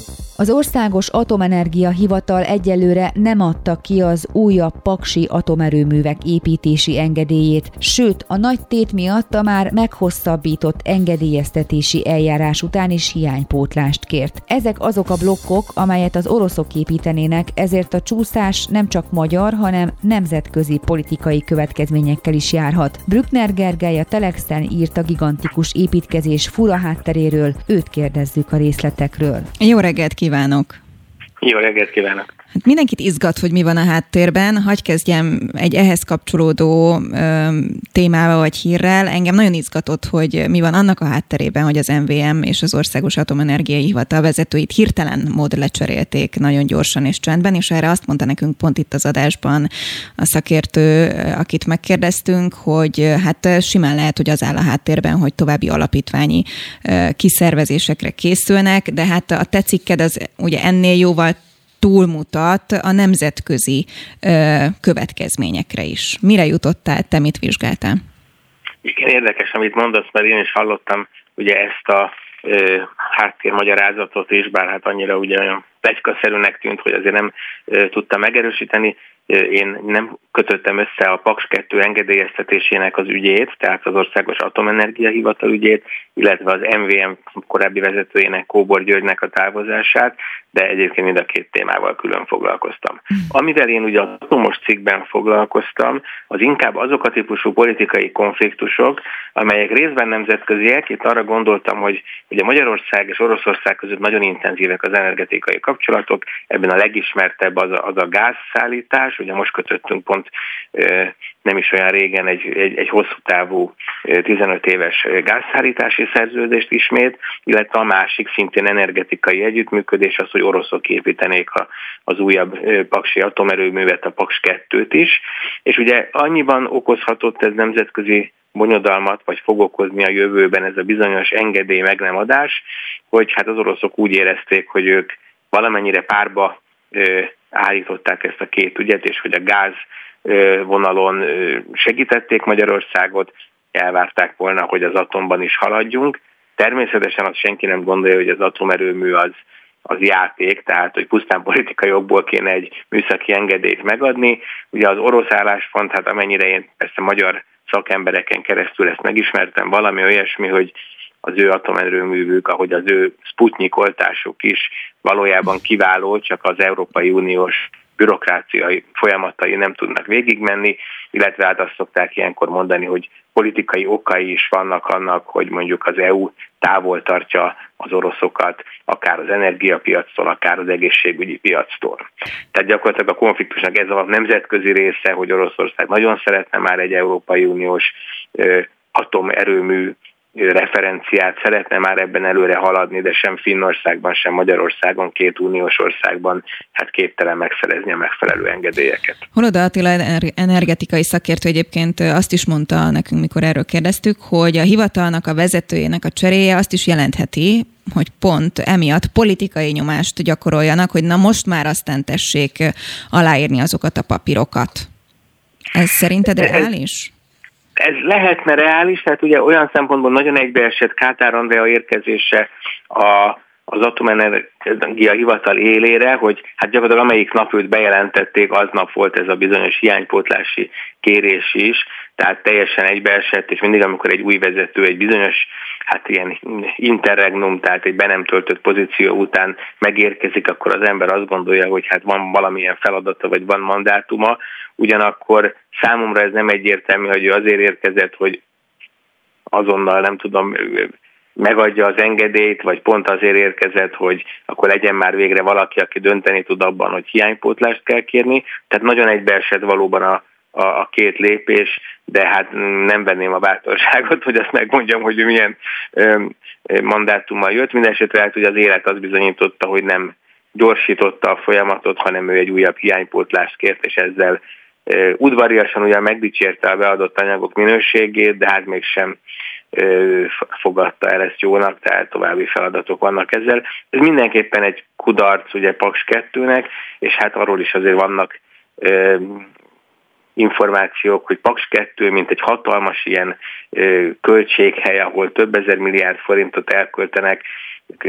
Az Országos Atomenergia Hivatal egyelőre nem adta ki az újabb paksi atomerőművek építési engedélyét, sőt a nagy tét miatt a már meghosszabbított engedélyeztetési eljárás után is hiánypótlást kért. Ezek azok a blokkok, amelyet az oroszok építenének, ezért a csúszás nem csak magyar, hanem nemzetközi politikai következményekkel is járhat. Brückner Gergely a Telexen írt a gigantikus építkezés fura hátteréről, őt kérdezzük a részletekről. Jó reggelt kívánok! Jó reggelt kívánok! Hát mindenkit izgat, hogy mi van a háttérben. Hagy kezdjem egy ehhez kapcsolódó ö, témával vagy hírrel. Engem nagyon izgatott, hogy mi van annak a hátterében, hogy az MVM és az Országos Atomenergiai Hivatal vezetőit hirtelen mód lecserélték nagyon gyorsan és csendben, és erre azt mondta nekünk pont itt az adásban a szakértő, akit megkérdeztünk, hogy hát simán lehet, hogy az áll a háttérben, hogy további alapítványi kiszervezésekre készülnek, de hát a te cikked az ugye ennél jóval túlmutat a nemzetközi következményekre is. Mire jutottál, te mit vizsgáltál? Igen, érdekes, amit mondasz, mert én is hallottam ugye ezt a ö, háttérmagyarázatot is, bár hát annyira ugye olyan plegykaszerűnek tűnt, hogy azért nem ö, tudta megerősíteni én nem kötöttem össze a Paks 2 engedélyeztetésének az ügyét, tehát az Országos Atomenergia Hivatal ügyét, illetve az MVM korábbi vezetőjének, Kóbor Györgynek a távozását, de egyébként mind a két témával külön foglalkoztam. Mm. Amivel én ugye az atomos cikkben foglalkoztam, az inkább azok a típusú politikai konfliktusok, amelyek részben nemzetköziek. Itt arra gondoltam, hogy ugye Magyarország és Oroszország között nagyon intenzívek az energetikai kapcsolatok, ebben a legismertebb az a, az a gázszállítás, ugye most kötöttünk pont nem is olyan régen egy, egy, egy hosszú távú 15 éves gázszállítási szerződést ismét, illetve a másik szintén energetikai együttműködés az, hogy oroszok építenék a, az újabb paksi atomerőművet, a Paks 2-t is, és ugye annyiban okozhatott ez nemzetközi bonyodalmat, vagy fog okozni a jövőben ez a bizonyos engedély meg nem adás, hogy hát az oroszok úgy érezték, hogy ők valamennyire párba állították ezt a két ügyet, és hogy a gáz vonalon segítették Magyarországot, elvárták volna, hogy az atomban is haladjunk. Természetesen azt senki nem gondolja, hogy az atomerőmű az, az játék, tehát hogy pusztán politikai jogból kéne egy műszaki engedélyt megadni. Ugye az orosz álláspont, hát amennyire én persze magyar szakembereken keresztül ezt megismertem, valami olyasmi, hogy az ő atomerőművük, ahogy az ő Sputnik oltásuk is valójában kiváló, csak az Európai Uniós bürokráciai folyamatai nem tudnak végigmenni, illetve hát azt szokták ilyenkor mondani, hogy politikai okai is vannak annak, hogy mondjuk az EU távol tartja az oroszokat, akár az energiapiactól, akár az egészségügyi piactól. Tehát gyakorlatilag a konfliktusnak ez a nemzetközi része, hogy Oroszország nagyon szeretne már egy Európai Uniós atomerőmű referenciát szeretne már ebben előre haladni, de sem Finnországban, sem Magyarországon, két uniós országban hát képtelen megszerezni a megfelelő engedélyeket. Holoda Attila energetikai szakértő egyébként azt is mondta nekünk, mikor erről kérdeztük, hogy a hivatalnak a vezetőjének a cseréje azt is jelentheti, hogy pont emiatt politikai nyomást gyakoroljanak, hogy na most már aztán tessék aláírni azokat a papírokat. Ez szerinted reális? ez lehetne reális, tehát ugye olyan szempontból nagyon egybeesett Kátár Andrea érkezése a, az atomenergia hivatal élére, hogy hát gyakorlatilag amelyik nap őt bejelentették, aznap volt ez a bizonyos hiánypótlási kérés is, tehát teljesen egybeesett, és mindig amikor egy új vezető egy bizonyos, hát ilyen interregnum, tehát egy be nem töltött pozíció után megérkezik, akkor az ember azt gondolja, hogy hát van valamilyen feladata, vagy van mandátuma, ugyanakkor számomra ez nem egyértelmű, hogy ő azért érkezett, hogy azonnal nem tudom, megadja az engedélyt, vagy pont azért érkezett, hogy akkor legyen már végre valaki, aki dönteni tud abban, hogy hiánypótlást kell kérni. Tehát nagyon egybeesett valóban a, a, a két lépés, de hát nem venném a bátorságot, hogy azt megmondjam, hogy ő milyen ö, mandátummal jött. Mindenesetre hát, hogy az élet az bizonyította, hogy nem gyorsította a folyamatot, hanem ő egy újabb hiánypótlást kért, és ezzel udvariasan ugyan megdicsérte a beadott anyagok minőségét, de hát mégsem fogadta el ezt jónak, tehát további feladatok vannak ezzel. Ez mindenképpen egy kudarc ugye Paks 2-nek, és hát arról is azért vannak információk, hogy Paks 2, mint egy hatalmas ilyen költséghely, ahol több ezer milliárd forintot elköltenek,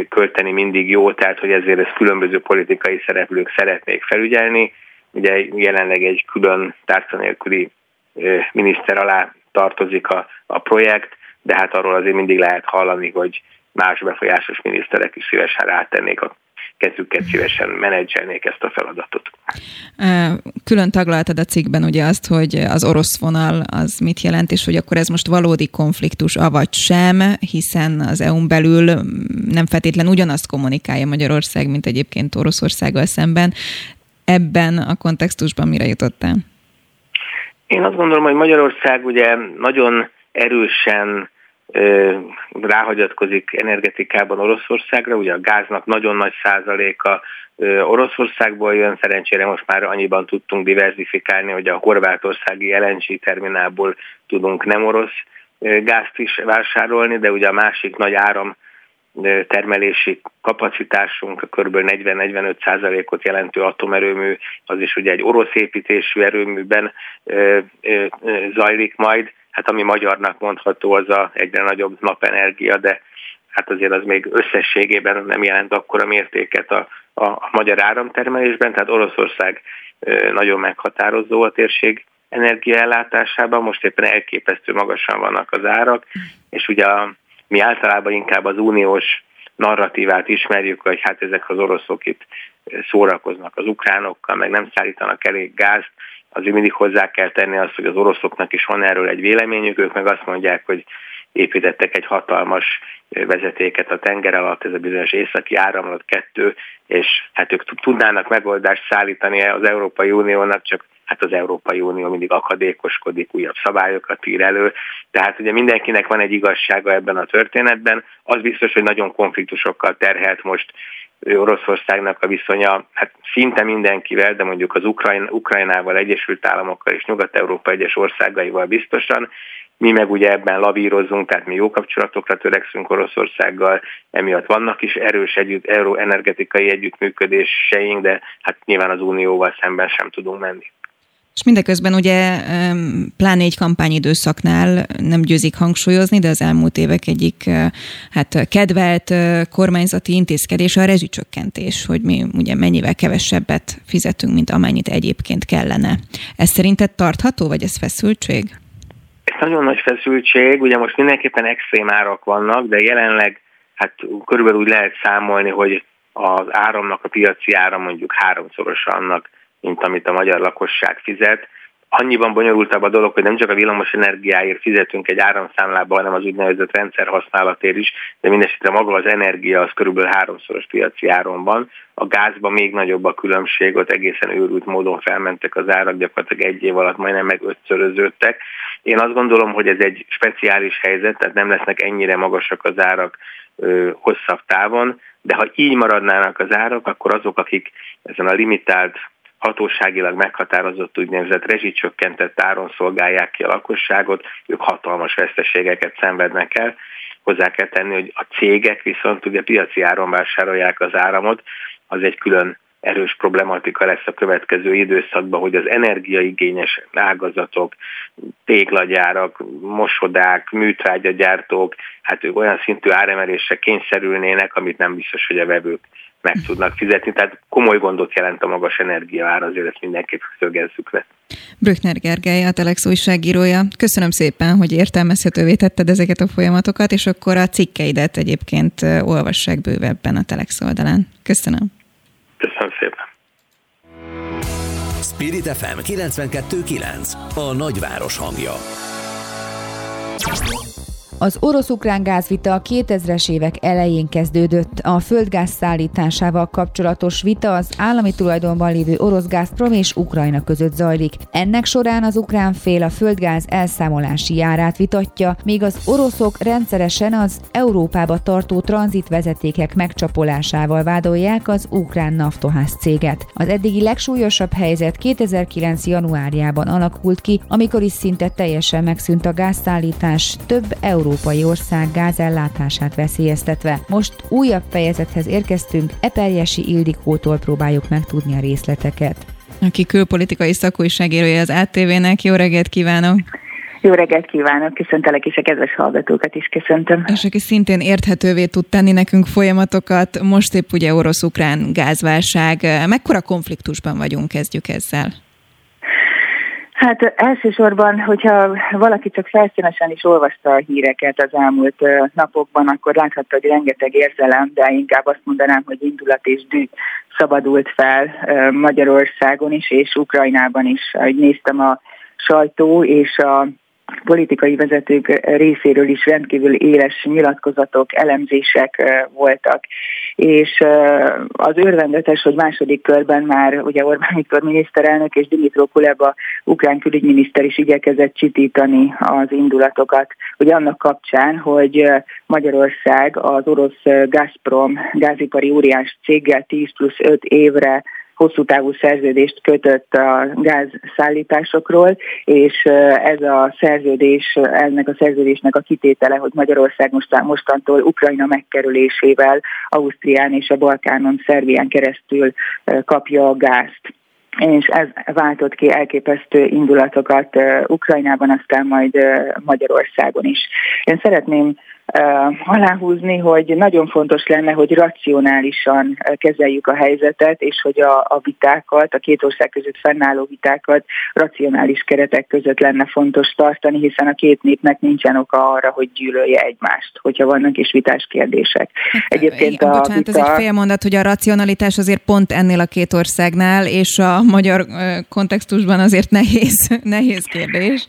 költeni mindig jó, tehát hogy ezért ezt különböző politikai szereplők szeretnék felügyelni. Ugye jelenleg egy külön tárca nélküli miniszter alá tartozik a, a projekt, de hát arról azért mindig lehet hallani, hogy más befolyásos miniszterek is szívesen rátennék a kezüket szívesen menedzselnék ezt a feladatot. Külön taglaltad a cikkben ugye azt, hogy az orosz vonal az mit jelent, és hogy akkor ez most valódi konfliktus, avagy sem, hiszen az EU-n belül nem feltétlen ugyanazt kommunikálja Magyarország, mint egyébként Oroszországgal szemben. Ebben a kontextusban mire jutottál? Én azt gondolom, hogy Magyarország ugye nagyon erősen ráhagyatkozik energetikában Oroszországra, ugye a gáznak nagyon nagy százaléka Oroszországból jön, szerencsére most már annyiban tudtunk diversifikálni, hogy a horvátországi LNG terminálból tudunk nem orosz gázt is vásárolni, de ugye a másik nagy áram termelési kapacitásunk, kb. 40-45 százalékot jelentő atomerőmű, az is ugye egy orosz építésű erőműben zajlik majd, hát ami magyarnak mondható, az a egyre nagyobb napenergia, de hát azért az még összességében nem jelent akkora mértéket a, a, a magyar áramtermelésben, tehát Oroszország nagyon meghatározó a térség energiaellátásában, most éppen elképesztő magasan vannak az árak, és ugye a, mi általában inkább az uniós narratívát ismerjük, hogy hát ezek az oroszok itt szórakoznak az ukránokkal, meg nem szállítanak elég gázt, azért mindig hozzá kell tenni azt, hogy az oroszoknak is van erről egy véleményük, ők meg azt mondják, hogy építettek egy hatalmas vezetéket a tenger alatt, ez a bizonyos északi áramlat kettő, és hát ők tudnának megoldást szállítani az Európai Uniónak, csak hát az Európai Unió mindig akadékoskodik, újabb szabályokat ír elő, tehát ugye mindenkinek van egy igazsága ebben a történetben, az biztos, hogy nagyon konfliktusokkal terhelt most Oroszországnak a viszonya, hát szinte mindenkivel, de mondjuk az Ukrajn, Ukrajnával, Egyesült Államokkal és Nyugat-Európa egyes országaival biztosan, mi meg ugye ebben lavírozunk, tehát mi jó kapcsolatokra törekszünk Oroszországgal, emiatt vannak is erős együtt, energetikai együttműködéseink, de hát nyilván az Unióval szemben sem tudunk menni. És mindeközben ugye pláne egy kampányidőszaknál nem győzik hangsúlyozni, de az elmúlt évek egyik hát kedvelt kormányzati intézkedés a rezsicsökkentés, hogy mi ugye mennyivel kevesebbet fizetünk, mint amennyit egyébként kellene. Ez szerinted tartható, vagy ez feszültség? Nagyon nagy feszültség, ugye most mindenképpen extrém árak vannak, de jelenleg hát körülbelül úgy lehet számolni, hogy az áramnak a piaci ára mondjuk háromszorosa annak, mint amit a magyar lakosság fizet. Annyiban bonyolultabb a dolog, hogy nem csak a villamos energiáért fizetünk egy áramszámlába, hanem az úgynevezett rendszer használatért is, de mindesetre maga az energia az körülbelül háromszoros piaci áron van. A gázban még nagyobb a különbség, ott egészen őrült módon felmentek az árak, gyakorlatilag egy év alatt majdnem meg ötszöröződtek. Én azt gondolom, hogy ez egy speciális helyzet, tehát nem lesznek ennyire magasak az árak ö, hosszabb távon, de ha így maradnának az árak, akkor azok, akik ezen a limitált hatóságilag meghatározott úgynevezett rezsicsökkentett áron szolgálják ki a lakosságot, ők hatalmas veszteségeket szenvednek el. Hozzá kell tenni, hogy a cégek viszont ugye piaci áron vásárolják az áramot, az egy külön erős problematika lesz a következő időszakban, hogy az energiaigényes ágazatok, téglagyárak, mosodák, műtrágyagyártók, hát ők olyan szintű áremelésre kényszerülnének, amit nem biztos, hogy a vevők meg tudnak fizetni, tehát komoly gondot jelent a magas energiaár, azért ezt mindenképp szögezzük le. Brückner Gergely, a Telex újságírója. Köszönöm szépen, hogy értelmezhetővé tetted ezeket a folyamatokat, és akkor a cikkeidet egyébként olvassák bővebben a Telex oldalán. Köszönöm. Köszönöm szépen. Spirit FM 92.9 a nagyváros hangja. Az orosz-ukrán gázvita a 2000-es évek elején kezdődött. A földgáz szállításával kapcsolatos vita az állami tulajdonban lévő orosz Gazprom és Ukrajna között zajlik. Ennek során az ukrán fél a földgáz elszámolási járát vitatja, míg az oroszok rendszeresen az Európába tartó tranzitvezetékek megcsapolásával vádolják az ukrán naftoház céget. Az eddigi legsúlyosabb helyzet 2009. januárjában alakult ki, amikor is szinte teljesen megszűnt a gázszállítás több euró európai ország gázellátását veszélyeztetve. Most újabb fejezethez érkeztünk, Eperjesi Ildikótól próbáljuk megtudni a részleteket. Aki külpolitikai szakújságírója az ATV-nek. Jó reggelt kívánok! Jó reggelt kívánok, köszöntelek is a kedves hallgatókat is köszöntöm. És aki szintén érthetővé tud tenni nekünk folyamatokat, most épp ugye orosz-ukrán gázválság. Mekkora konfliktusban vagyunk, kezdjük ezzel? Hát elsősorban, hogyha valaki csak felszínesen is olvasta a híreket az elmúlt napokban, akkor láthatta, hogy rengeteg érzelem, de inkább azt mondanám, hogy indulat és dű szabadult fel Magyarországon is, és Ukrajnában is. Ahogy néztem a sajtó és a politikai vezetők részéről is rendkívül éles nyilatkozatok, elemzések voltak. És az örvendetes, hogy második körben már ugye Orbán Viktor miniszterelnök és Dimitro Kuleba ukrán külügyminiszter is igyekezett csitítani az indulatokat, hogy annak kapcsán, hogy Magyarország az orosz Gazprom gázipari óriás céggel 10 plusz 5 évre hosszú távú szerződést kötött a gázszállításokról, és ez a szerződés, ennek a szerződésnek a kitétele, hogy Magyarország most, mostantól Ukrajna megkerülésével Ausztrián és a Balkánon, Szerbián keresztül kapja a gázt és ez váltott ki elképesztő indulatokat Ukrajnában, aztán majd Magyarországon is. Én szeretném aláhúzni, hogy nagyon fontos lenne, hogy racionálisan kezeljük a helyzetet, és hogy a, a vitákat, a két ország között fennálló vitákat racionális keretek között lenne fontos tartani, hiszen a két népnek nincsen oka arra, hogy gyűlölje egymást, hogyha vannak is vitás kérdések. Hát, Egyébként a bocsánat, vita... ez egy fél mondat, hogy a racionalitás azért pont ennél a két országnál, és a magyar kontextusban azért nehéz, <laughs> nehéz kérdés.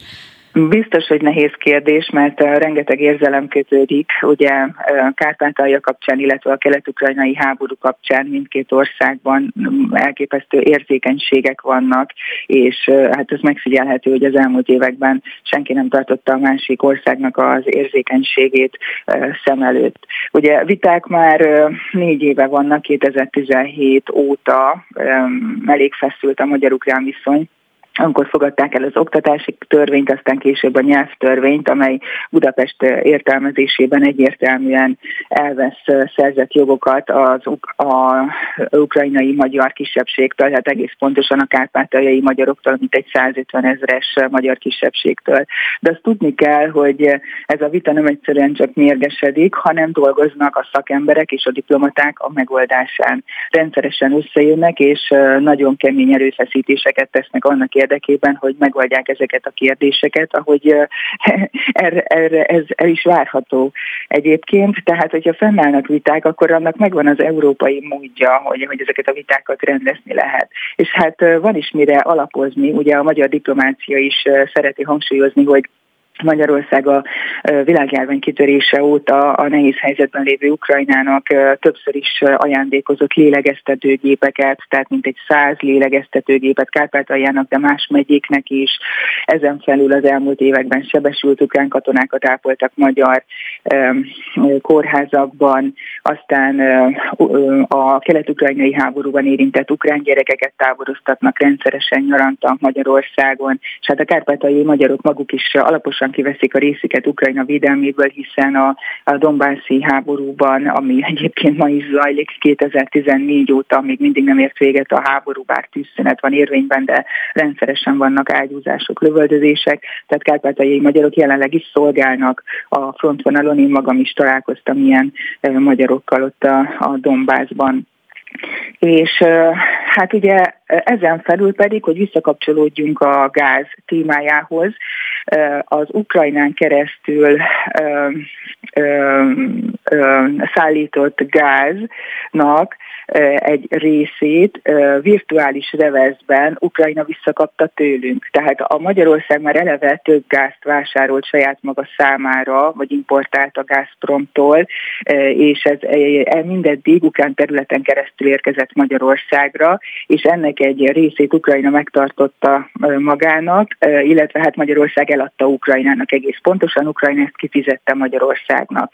Biztos, hogy nehéz kérdés, mert rengeteg érzelem kötődik, ugye Kárpátalja kapcsán, illetve a kelet-ukrajnai háború kapcsán mindkét országban elképesztő érzékenységek vannak, és hát ez megfigyelhető, hogy az elmúlt években senki nem tartotta a másik országnak az érzékenységét szem előtt. Ugye viták már négy éve vannak, 2017 óta elég feszült a magyar-ukrán viszony, amikor fogadták el az oktatási törvényt, aztán később a nyelvtörvényt, amely Budapest értelmezésében egyértelműen elvesz szerzett jogokat az a ukrajnai magyar kisebbségtől, tehát egész pontosan a kárpátaljai magyaroktól, mint egy 150 ezres magyar kisebbségtől. De azt tudni kell, hogy ez a vita nem egyszerűen csak mérgesedik, hanem dolgoznak a szakemberek és a diplomaták a megoldásán. Rendszeresen összejönnek, és nagyon kemény erőfeszítéseket tesznek annak hogy megoldják ezeket a kérdéseket, ahogy erre, <laughs> erre ez el is várható egyébként. Tehát, hogyha fennállnak viták, akkor annak megvan az európai módja, hogy, hogy ezeket a vitákat rendezni lehet. És hát van is mire alapozni, ugye a magyar diplomácia is szereti hangsúlyozni, hogy Magyarország a világjárvány kitörése óta a nehéz helyzetben lévő Ukrajnának többször is ajándékozott lélegeztetőgépeket, tehát mintegy száz lélegeztetőgépet Kárpátaljának, de más megyéknek is. Ezen felül az elmúlt években sebesült ukrán katonákat ápoltak magyar kórházakban, aztán a kelet-ukrajnai háborúban érintett ukrán gyerekeket táboroztatnak rendszeresen nyaranta Magyarországon, és hát a kárpátaljai magyarok maguk is alaposan kiveszik a részüket Ukrajna védelméből, hiszen a, a Dombászi háborúban, ami egyébként ma is zajlik 2014 óta, még mindig nem ért véget a háború, bár tűzszünet van érvényben, de rendszeresen vannak ágyúzások, lövöldözések, tehát kárpátaljai magyarok jelenleg is szolgálnak a frontvonalon, én magam is találkoztam ilyen magyarokkal ott a, a Dombászban. És hát ugye ezen felül pedig, hogy visszakapcsolódjunk a gáz témájához, az Ukrajnán keresztül szállított gáznak egy részét virtuális reveszben Ukrajna visszakapta tőlünk. Tehát a Magyarország már eleve több gázt vásárolt saját maga számára, vagy importált a Gazpromtól, és ez mindeddig ukrán területen keresztül érkezett Magyarországra, és ennek egy részét Ukrajna megtartotta magának, illetve hát Magyarország eladta Ukrajnának egész pontosan, Ukrajna ezt kifizette Magyarországnak.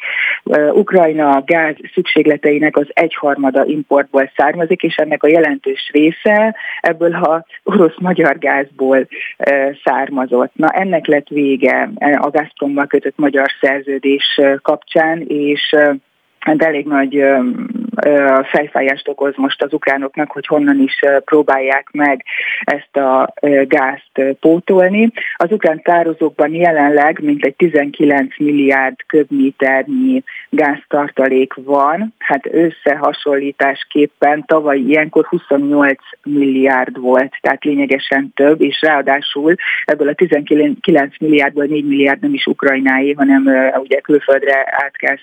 Ukrajna gáz szükségleteinek az egyharmada importból származik, és ennek a jelentős része ebből a orosz-magyar gázból származott. Na ennek lett vége a Gazprommal kötött magyar szerződés kapcsán, és hát elég nagy fejfájást okoz most az ukránoknak, hogy honnan is próbálják meg ezt a gázt pótolni. Az ukrán tározókban jelenleg mintegy 19 milliárd köbméternyi gáztartalék van, hát összehasonlításképpen tavaly ilyenkor 28 milliárd volt, tehát lényegesen több, és ráadásul ebből a 19 milliárdból 4 milliárd nem is Ukrajnáé, hanem ugye külföldre át kell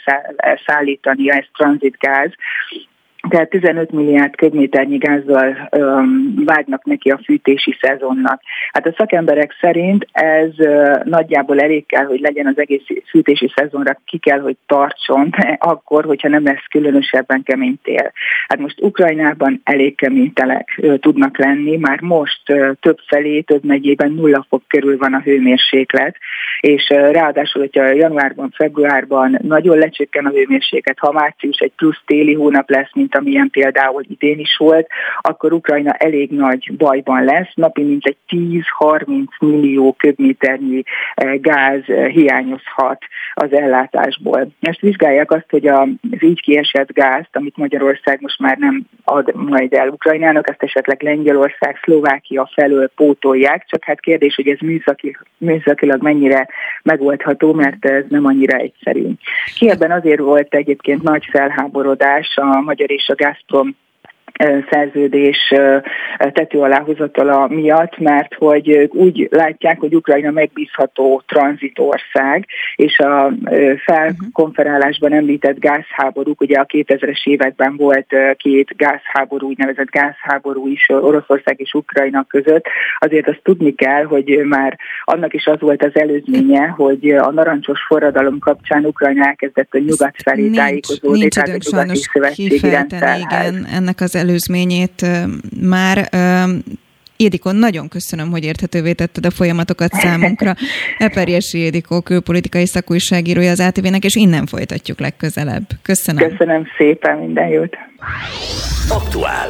szállítania, ez tranzitgáz, feet. Tehát 15 milliárd köbméternyi gázzal öm, vágnak neki a fűtési szezonnak. Hát a szakemberek szerint ez ö, nagyjából elég kell, hogy legyen az egész fűtési szezonra, ki kell, hogy tartson, <laughs> akkor, hogyha nem lesz különösebben kemény tél. Hát most Ukrajnában elég kemény telek ö, tudnak lenni, már most ö, több felé, több megyében nulla fok körül van a hőmérséklet, és ö, ráadásul, hogyha januárban, februárban nagyon lecsökken a hőmérséklet, ha március egy plusz téli hónap lesz, mint amilyen például idén is volt, akkor Ukrajna elég nagy bajban lesz. Napi mintegy 10-30 millió köbméternyi eh, gáz eh, hiányozhat az ellátásból. Ezt vizsgálják azt, hogy az így kiesett gázt, amit Magyarország most már nem ad majd el Ukrajnának, ezt esetleg Lengyelország, Szlovákia felől pótolják, csak hát kérdés, hogy ez műszaki, műszakilag mennyire megoldható, mert ez nem annyira egyszerű. Kiebben azért volt egyébként nagy felháborodás a magyar és a Gazprom szerződés tető aláhozatala miatt, mert hogy úgy látják, hogy Ukrajna megbízható tranzitország, és a felkonferálásban említett gázháborúk, ugye a 2000-es években volt két gázháború, úgynevezett gázháború is Oroszország és Ukrajna között, azért azt tudni kell, hogy már annak is az volt az előzménye, hogy a narancsos forradalom kapcsán Ukrajna elkezdett a nyugat felé tájékozódni, tehát a nyugati szövetségi igen, ennek az előzményét már. Édikon, nagyon köszönöm, hogy érthetővé tetted a folyamatokat számunkra. <laughs> Eperjesi Édikó, külpolitikai szakújságírója az ATV-nek, és innen folytatjuk legközelebb. Köszönöm. Köszönöm szépen, minden jót. Aktuál.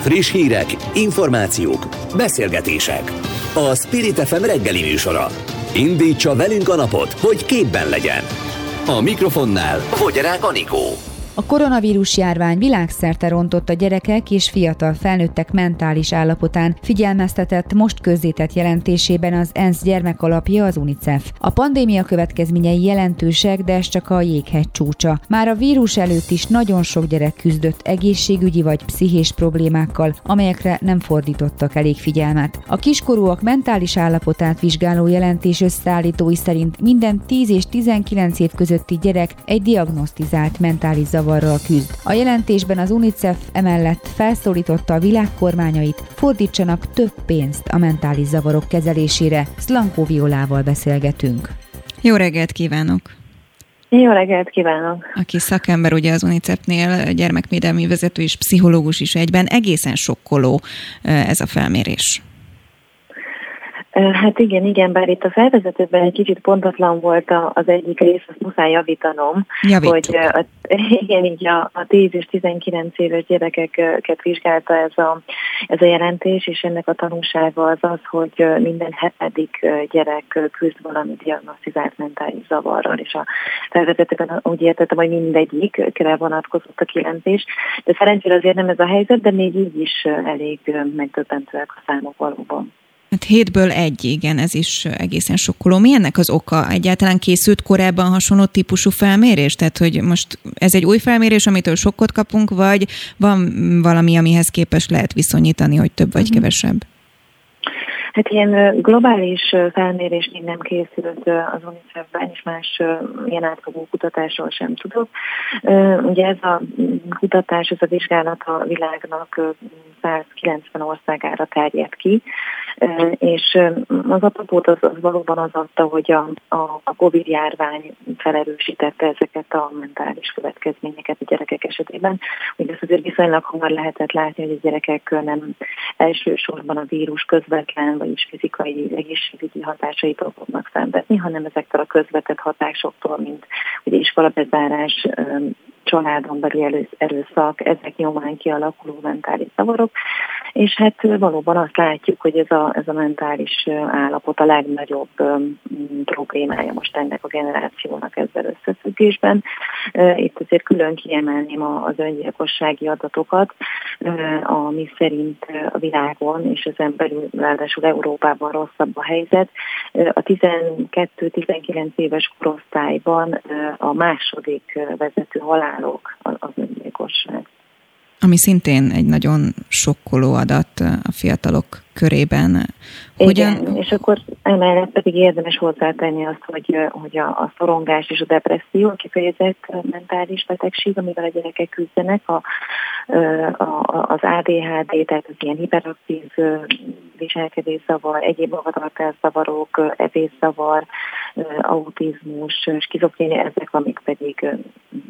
Friss hírek, információk, beszélgetések. A Spirit FM reggeli műsora. Indítsa velünk a napot, hogy képben legyen. A mikrofonnál Fogyarák Anikó. A koronavírus járvány világszerte rontott a gyerekek és fiatal felnőttek mentális állapotán, figyelmeztetett most közzétett jelentésében az ENSZ gyermekalapja az UNICEF. A pandémia következményei jelentősek, de ez csak a jéghegy csúcsa. Már a vírus előtt is nagyon sok gyerek küzdött egészségügyi vagy pszichés problémákkal, amelyekre nem fordítottak elég figyelmet. A kiskorúak mentális állapotát vizsgáló jelentés összeállítói szerint minden 10 és 19 év közötti gyerek egy diagnosztizált mentális zavar zavarral küzd. A jelentésben az UNICEF emellett felszólította a világkormányait, fordítsanak több pénzt a mentális zavarok kezelésére. Szlankó Violával beszélgetünk. Jó reggelt kívánok! Jó reggelt kívánok! Aki szakember ugye az UNICEF-nél, gyermekvédelmi vezető és pszichológus is egyben, egészen sokkoló ez a felmérés. Hát igen, igen, bár itt a felvezetőben egy kicsit pontatlan volt az egyik rész, azt muszáj javítanom, Javítsuk. hogy a, <laughs> igen, így a, a 10 és 19 éves gyerekeket vizsgálta ez a, ez a jelentés, és ennek a tanulsága az az, hogy minden hetedik gyerek küzd valami diagnosztizált mentális zavarral, és a felvezetőben úgy értettem, hogy mindegyikre vonatkozott a kijelentés, de szerencsére azért nem ez a helyzet, de még így is elég megdöbbentőek a számok valóban. Hát hétből egy, igen, ez is egészen sokkoló. Mi ennek az oka? Egyáltalán készült korábban hasonló típusú felmérés? Tehát, hogy most ez egy új felmérés, amitől sokkot kapunk, vagy van valami, amihez képes lehet viszonyítani, hogy több vagy uh-huh. kevesebb? Hát ilyen globális felmérés még nem készült az UNICEF-ben, és más ilyen átfogó kutatásról sem tudok. Ugye ez a kutatás, ez a vizsgálat a világnak 190 országára terjed ki, és az apropót az, az valóban az adta, hogy a, a, a Covid járvány felerősítette ezeket a mentális következményeket a gyerekek esetében. Ugye ezt azért viszonylag hamar lehetett látni, hogy a gyerekek nem elsősorban a vírus közvetlen, vagyis fizikai egészségügyi hatásaitól fognak szenvedni, hanem ezektől a közvetett hatásoktól, mint ugye iskolabezárás, családon belül erőszak, ezek nyomán kialakuló mentális zavarok, és hát valóban azt látjuk, hogy ez a, ez a mentális állapot a legnagyobb problémája most ennek a generációnak ezzel összefüggésben, Itt azért külön kiemelném az öngyilkossági adatokat, ami szerint a világon és az belül, ráadásul Európában rosszabb a helyzet. A 12-19 éves korosztályban a második vezető halálok az öngyilkosság ami szintén egy nagyon sokkoló adat a fiatalok körében. Hogyan... Igen, és akkor emellett pedig érdemes hozzátenni azt, hogy, hogy a, a szorongás és a depresszió a kifejezett mentális betegség, amivel a gyerekek küzdenek, a, a, az ADHD, tehát az ilyen hiperaktív viselkedészavar, egyéb magatartászavarok, evészavar, autizmus, skizofrénia, ezek, amik pedig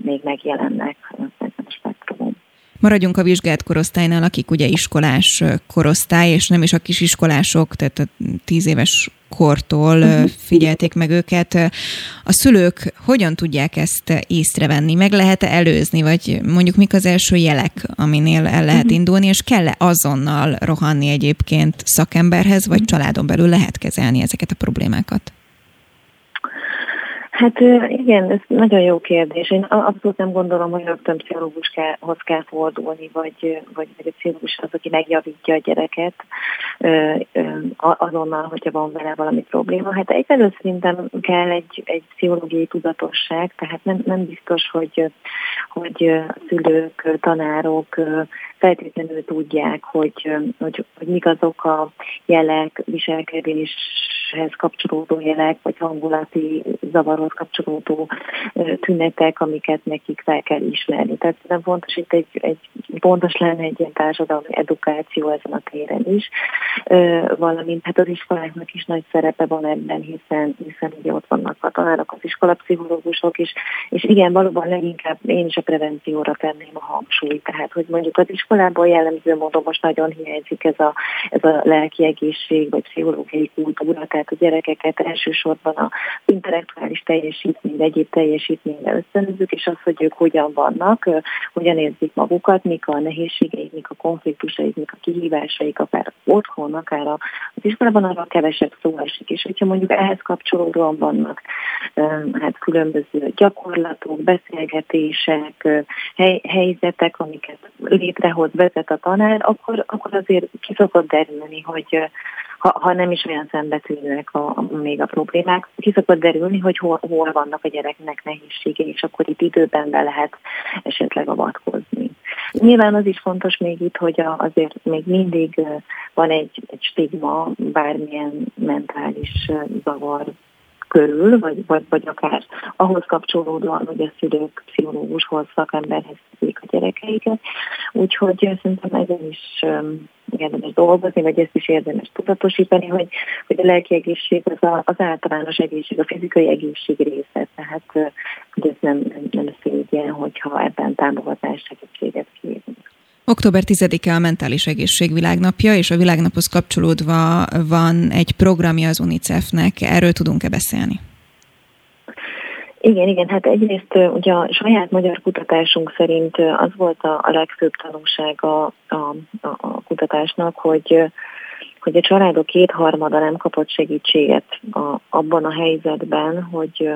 még megjelennek ezen a spektrumon. Maradjunk a vizsgált korosztálynál, akik ugye iskolás korosztály, és nem is a kisiskolások, tehát a tíz éves kortól mhm. figyelték meg őket. A szülők hogyan tudják ezt észrevenni? Meg lehet-e előzni, vagy mondjuk mik az első jelek, aminél el lehet mhm. indulni, és kell-e azonnal rohanni egyébként szakemberhez, vagy mhm. családon belül lehet kezelni ezeket a problémákat? Hát igen, ez nagyon jó kérdés. Én abszolút nem gondolom, hogy rögtön pszichológushoz kell fordulni, vagy, vagy, vagy a pszichológus az, aki megjavítja a gyereket azonnal, hogyha van vele valami probléma. Hát egyfelől szerintem kell egy, egy pszichológiai tudatosság, tehát nem, nem biztos, hogy, hogy szülők, tanárok feltétlenül tudják, hogy, hogy, hogy mik azok a jelek, viselkedéshez kapcsolódó jelek, vagy hangulati zavarhoz kapcsolódó tünetek, amiket nekik fel kell ismerni. Tehát nem fontos itt egy, egy pontos lenne egy ilyen társadalmi edukáció ezen a téren is, valamint hát az iskoláknak is nagy szerepe van ebben, hiszen, hiszen ugye ott vannak a tanárok, az iskolapszichológusok is, és igen, valóban leginkább én is a prevencióra tenném a hangsúlyt, tehát hogy mondjuk az iskolában jellemző módon most nagyon hiányzik ez a, ez a lelki egészség, vagy pszichológiai kultúra, a gyerekeket elsősorban az intellektuális teljesítmény, egyéb teljesítményre ösztönözzük, és az, hogy ők hogyan vannak, hogyan érzik magukat, mik a nehézségeik, mik a konfliktusaik, mik a kihívásaik, akár otthon, akár az iskolában arra kevesebb szó esik, és hogyha mondjuk ehhez kapcsolódóan vannak hát különböző gyakorlatok, beszélgetések, hely, helyzetek, amiket létrehoz vezet a tanár, akkor, akkor azért ki szokott derülni, hogy ha, ha nem is olyan szembetűnőek a, a, még a problémák, ki szokott derülni, hogy hol, hol vannak a gyereknek nehézségei, és akkor itt időben be lehet esetleg avatkozni. Nyilván az is fontos még itt, hogy a, azért még mindig van egy, egy stigma bármilyen mentális zavar körül, vagy, vagy, vagy akár ahhoz kapcsolódóan, hogy a szülők pszichológushoz, szakemberhez viszik a gyerekeiket. Úgyhogy szerintem ezen is érdemes dolgozni, vagy ezt is érdemes tudatosítani, hogy, hogy a lelki egészség az, a, az általános egészség, a fizikai egészség része. Tehát hogy ez nem, nem, nem szégyen, hogyha ebben támogatás segítséget kérünk. Október 10-e a Mentális Egészség Világnapja, és a világnaphoz kapcsolódva van egy programja az UNICEF-nek. Erről tudunk-e beszélni? Igen, igen, hát egyrészt ugye a saját magyar kutatásunk szerint az volt a, a legfőbb tanulsága a, a, a kutatásnak, hogy hogy a családok kétharmada nem kapott segítséget a, abban a helyzetben, hogy,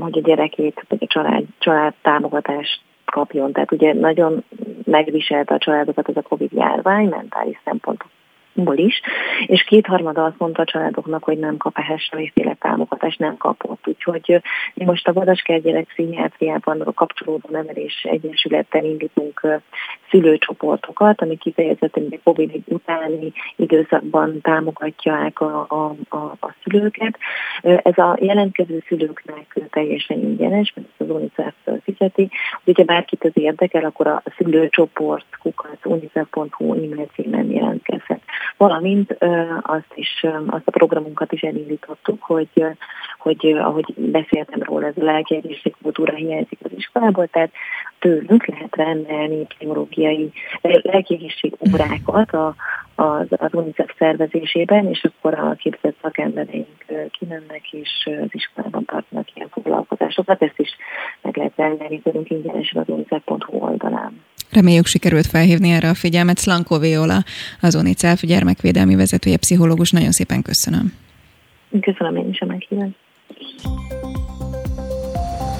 hogy a gyerekét, vagy a család, család támogatást kapjon. Tehát ugye nagyon megviselte a családokat ez a Covid járvány mentális szempontból is, és kétharmada azt mondta a családoknak, hogy nem kap ehhez semmiféle támogatást, nem kapott. Úgyhogy mi most a Vadasker gyerek pszichiátriában kapcsolódó nevelés egyesülettel indítunk szülőcsoportokat, ami kifejezetten a COVID utáni időszakban támogatják a, a, a, a szülőket. Ez a jelentkező szülőknek teljesen ingyenes, mert az UNICEF fizeti. Ugye bárkit az érdekel, akkor a szülőcsoport kukac unicef.hu e-mail címen jelentkezhet valamint azt is, azt a programunkat is elindítottuk, hogy, hogy ahogy beszéltem róla, ez a lelki kultúra hiányzik az iskolából, tehát tőlünk lehet rendelni pszichológiai lelkiegészség órákat a, az, az UNICEF szervezésében, és akkor a képzett szakembereink kimennek, és az iskolában tartanak ilyen foglalkozásokat. Ezt is meg lehet rendelni tőlünk ingyenesen az unicef.hu oldalán. Reméljük sikerült felhívni erre a figyelmet. Slanko Viola, az UNICEF gyermekvédelmi vezetője, pszichológus. Nagyon szépen köszönöm. Köszönöm én is a meghívást.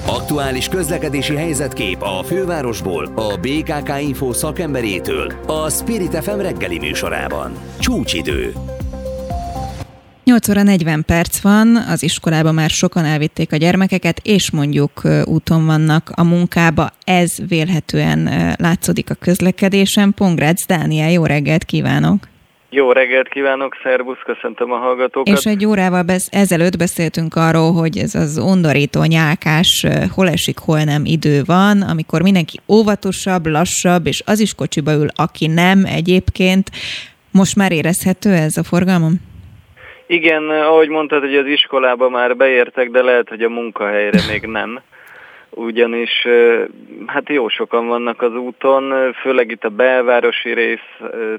Aktuális közlekedési helyzetkép a fővárosból, a BKK Info szakemberétől, a Spirit FM reggeli műsorában. Csúcsidő. 8 óra 40 perc van, az iskolában már sokan elvitték a gyermekeket, és mondjuk úton vannak a munkába. Ez vélhetően látszódik a közlekedésen. Pongrácz Dániel, jó reggelt kívánok! Jó reggelt kívánok, szervusz, köszöntöm a hallgatókat. És egy órával besz- ezelőtt beszéltünk arról, hogy ez az undorító nyálkás, hol esik, hol nem idő van, amikor mindenki óvatosabb, lassabb, és az is kocsiba ül, aki nem egyébként. Most már érezhető ez a forgalmam? Igen, ahogy mondtad, hogy az iskolába már beértek, de lehet, hogy a munkahelyre még nem. Ugyanis hát jó sokan vannak az úton, főleg itt a belvárosi részt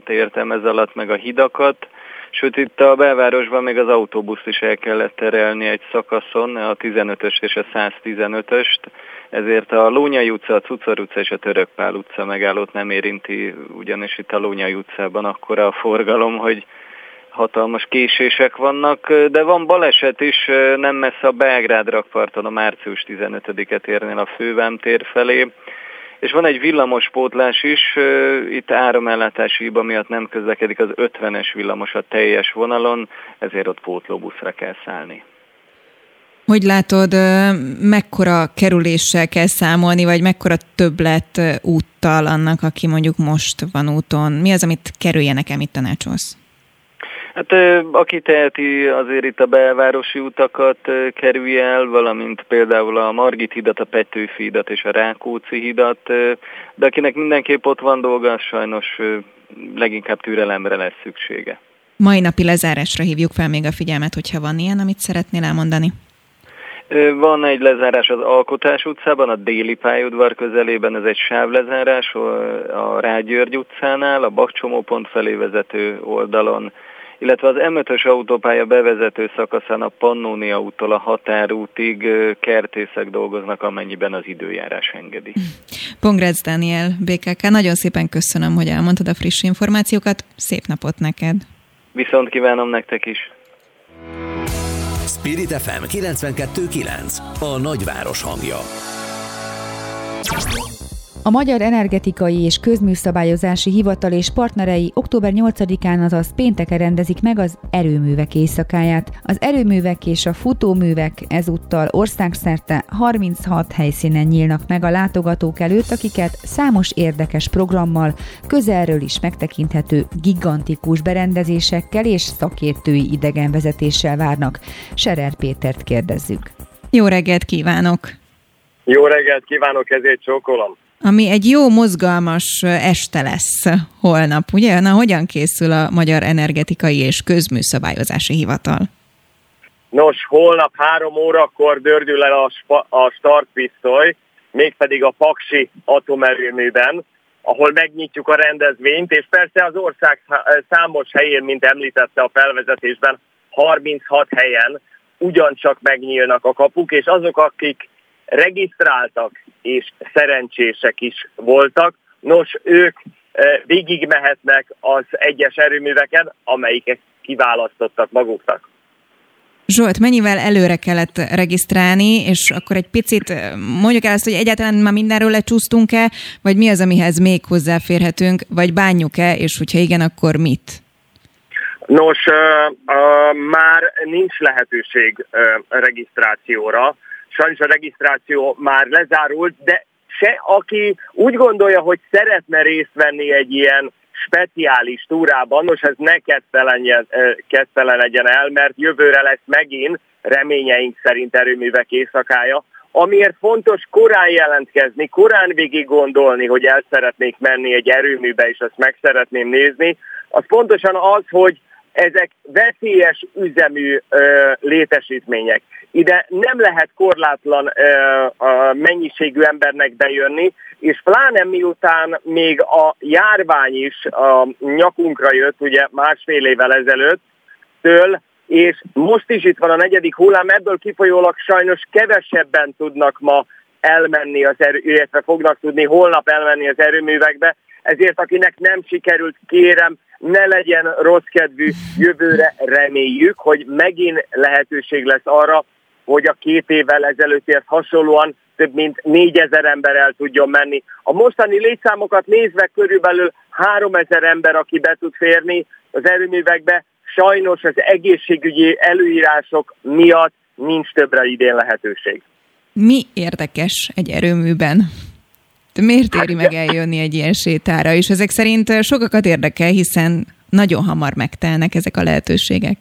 értem ez alatt, meg a hidakat, sőt itt a belvárosban még az autóbuszt is el kellett terelni egy szakaszon, a 15-ös és a 115-öst, ezért a Lónyai utca, a Cucor utca és a Törökpál utca megállót nem érinti, ugyanis itt a Lónyai utcában akkora a forgalom, hogy hatalmas késések vannak, de van baleset is, nem messze a Belgrád rakparton a március 15-et érnél a Fővám tér felé, és van egy villamospótlás is, itt áramellátási hiba miatt nem közlekedik az 50-es villamos a teljes vonalon, ezért ott pótlóbuszra kell szállni. Hogy látod, mekkora kerüléssel kell számolni, vagy mekkora többlet úttal annak, aki mondjuk most van úton? Mi az, amit kerüljenek el, mit tanácsolsz? Hát aki teheti, azért itt a belvárosi utakat kerülje el, valamint például a Margit hidat, a Petőfi hidat és a Rákóczi hidat, de akinek mindenképp ott van dolga, sajnos leginkább türelemre lesz szüksége. Mai napi lezárásra hívjuk fel még a figyelmet, hogyha van ilyen, amit szeretnél elmondani. Van egy lezárás az Alkotás utcában, a déli pályaudvar közelében, ez egy sávlezárás a Rágyörgy utcánál, a Bakcsomópont felé vezető oldalon illetve az M5-ös autópálya bevezető szakaszán a Pannonia úttól a határútig kertészek dolgoznak, amennyiben az időjárás engedi. Pongrácz Daniel, BKK, nagyon szépen köszönöm, hogy elmondtad a friss információkat. Szép napot neked! Viszont kívánom nektek is! Spirit FM 92.9 A nagyváros hangja a Magyar Energetikai és Közműszabályozási Hivatal és partnerei október 8-án, azaz pénteken rendezik meg az erőművek éjszakáját. Az erőművek és a futóművek ezúttal országszerte 36 helyszínen nyílnak meg a látogatók előtt, akiket számos érdekes programmal, közelről is megtekinthető gigantikus berendezésekkel és szakértői idegenvezetéssel várnak. Serer Pétert kérdezzük. Jó reggelt kívánok! Jó reggelt kívánok, ezért csókolom! Ami egy jó mozgalmas este lesz holnap, ugye? Na, hogyan készül a Magyar Energetikai és Közműszabályozási Hivatal? Nos, holnap három órakor dördül el a, spa- a startpisztoly, mégpedig a Paksi atomerőműben, ahol megnyitjuk a rendezvényt, és persze az ország számos helyén, mint említette a felvezetésben, 36 helyen ugyancsak megnyílnak a kapuk, és azok, akik regisztráltak és szerencsések is voltak. Nos, ők e, végig mehetnek az egyes erőműveken, amelyiket kiválasztottak maguknak. Zsolt, mennyivel előre kellett regisztrálni, és akkor egy picit e, mondjuk el azt, hogy egyáltalán már mindenről lecsúsztunk-e, vagy mi az, amihez még hozzáférhetünk, vagy bánjuk-e, és hogyha igen, akkor mit? Nos, uh, uh, már nincs lehetőség uh, regisztrációra. Sajnos a regisztráció már lezárult, de se aki úgy gondolja, hogy szeretne részt venni egy ilyen speciális túrában, nos ez ne kezdtelen legyen el, mert jövőre lesz megint reményeink szerint erőművek éjszakája, amiért fontos korán jelentkezni, korán végig gondolni, hogy el szeretnék menni egy erőműbe, és ezt meg szeretném nézni, az pontosan az, hogy ezek veszélyes üzemű ö, létesítmények. Ide nem lehet korlátlan ö, a mennyiségű embernek bejönni, és pláne miután még a járvány is a nyakunkra jött, ugye másfél évvel ezelőtt, től, és most is itt van a negyedik hullám, ebből kifolyólag sajnos kevesebben tudnak ma elmenni az erő, illetve fognak tudni holnap elmenni az erőművekbe, ezért akinek nem sikerült, kérem, ne legyen rossz kedvű, jövőre reméljük, hogy megint lehetőség lesz arra, hogy a két évvel ezelőttért hasonlóan több mint 4000 ember el tudjon menni. A mostani létszámokat nézve körülbelül 3000 ember, aki be tud férni az erőművekbe, sajnos az egészségügyi előírások miatt nincs többre idén lehetőség. Mi érdekes egy erőműben? Miért éri meg eljönni egy ilyen sétára? És ezek szerint sokakat érdekel, hiszen nagyon hamar megtelnek ezek a lehetőségek.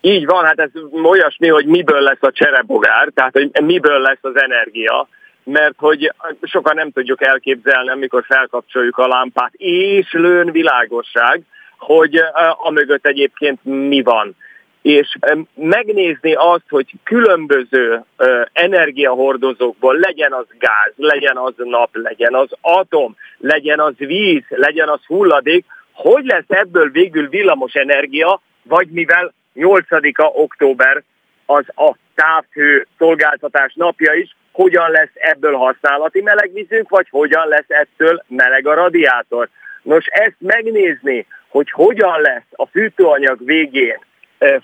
Így van, hát ez olyasmi, hogy miből lesz a cserebogár, tehát hogy miből lesz az energia, mert hogy sokan nem tudjuk elképzelni, amikor felkapcsoljuk a lámpát, és lőn világosság, hogy a mögött egyébként mi van. És megnézni azt, hogy különböző energiahordozókból legyen az gáz, legyen az nap, legyen az atom, legyen az víz, legyen az hulladék, hogy lesz ebből végül villamos energia, vagy mivel 8-a október az a távhő szolgáltatás napja is, hogyan lesz ebből használati melegvízünk, vagy hogyan lesz ettől meleg a radiátor. Nos, ezt megnézni, hogy hogyan lesz a fűtőanyag végén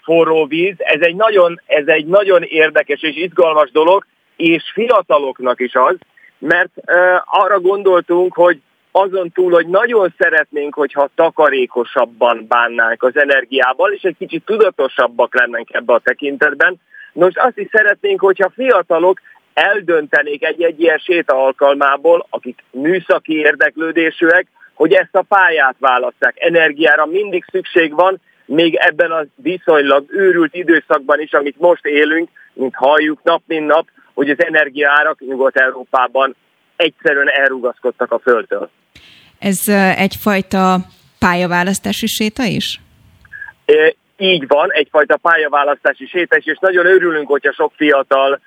forró víz, ez egy, nagyon, ez egy nagyon érdekes és izgalmas dolog, és fiataloknak is az, mert arra gondoltunk, hogy azon túl, hogy nagyon szeretnénk, hogyha takarékosabban bánnánk az energiával, és egy kicsit tudatosabbak lennénk ebbe a tekintetben. Nos, azt is szeretnénk, hogyha fiatalok eldöntenék egy-egy ilyen séta alkalmából, akik műszaki érdeklődésűek, hogy ezt a pályát választják. Energiára mindig szükség van, még ebben a viszonylag őrült időszakban is, amit most élünk, mint halljuk nap, mint nap, hogy az energiárak Nyugat-Európában egyszerűen elrugaszkodtak a földtől. Ez egyfajta pályaválasztási séta is? Így van, egyfajta pályaválasztási séta is, és nagyon örülünk, hogyha sok fiatal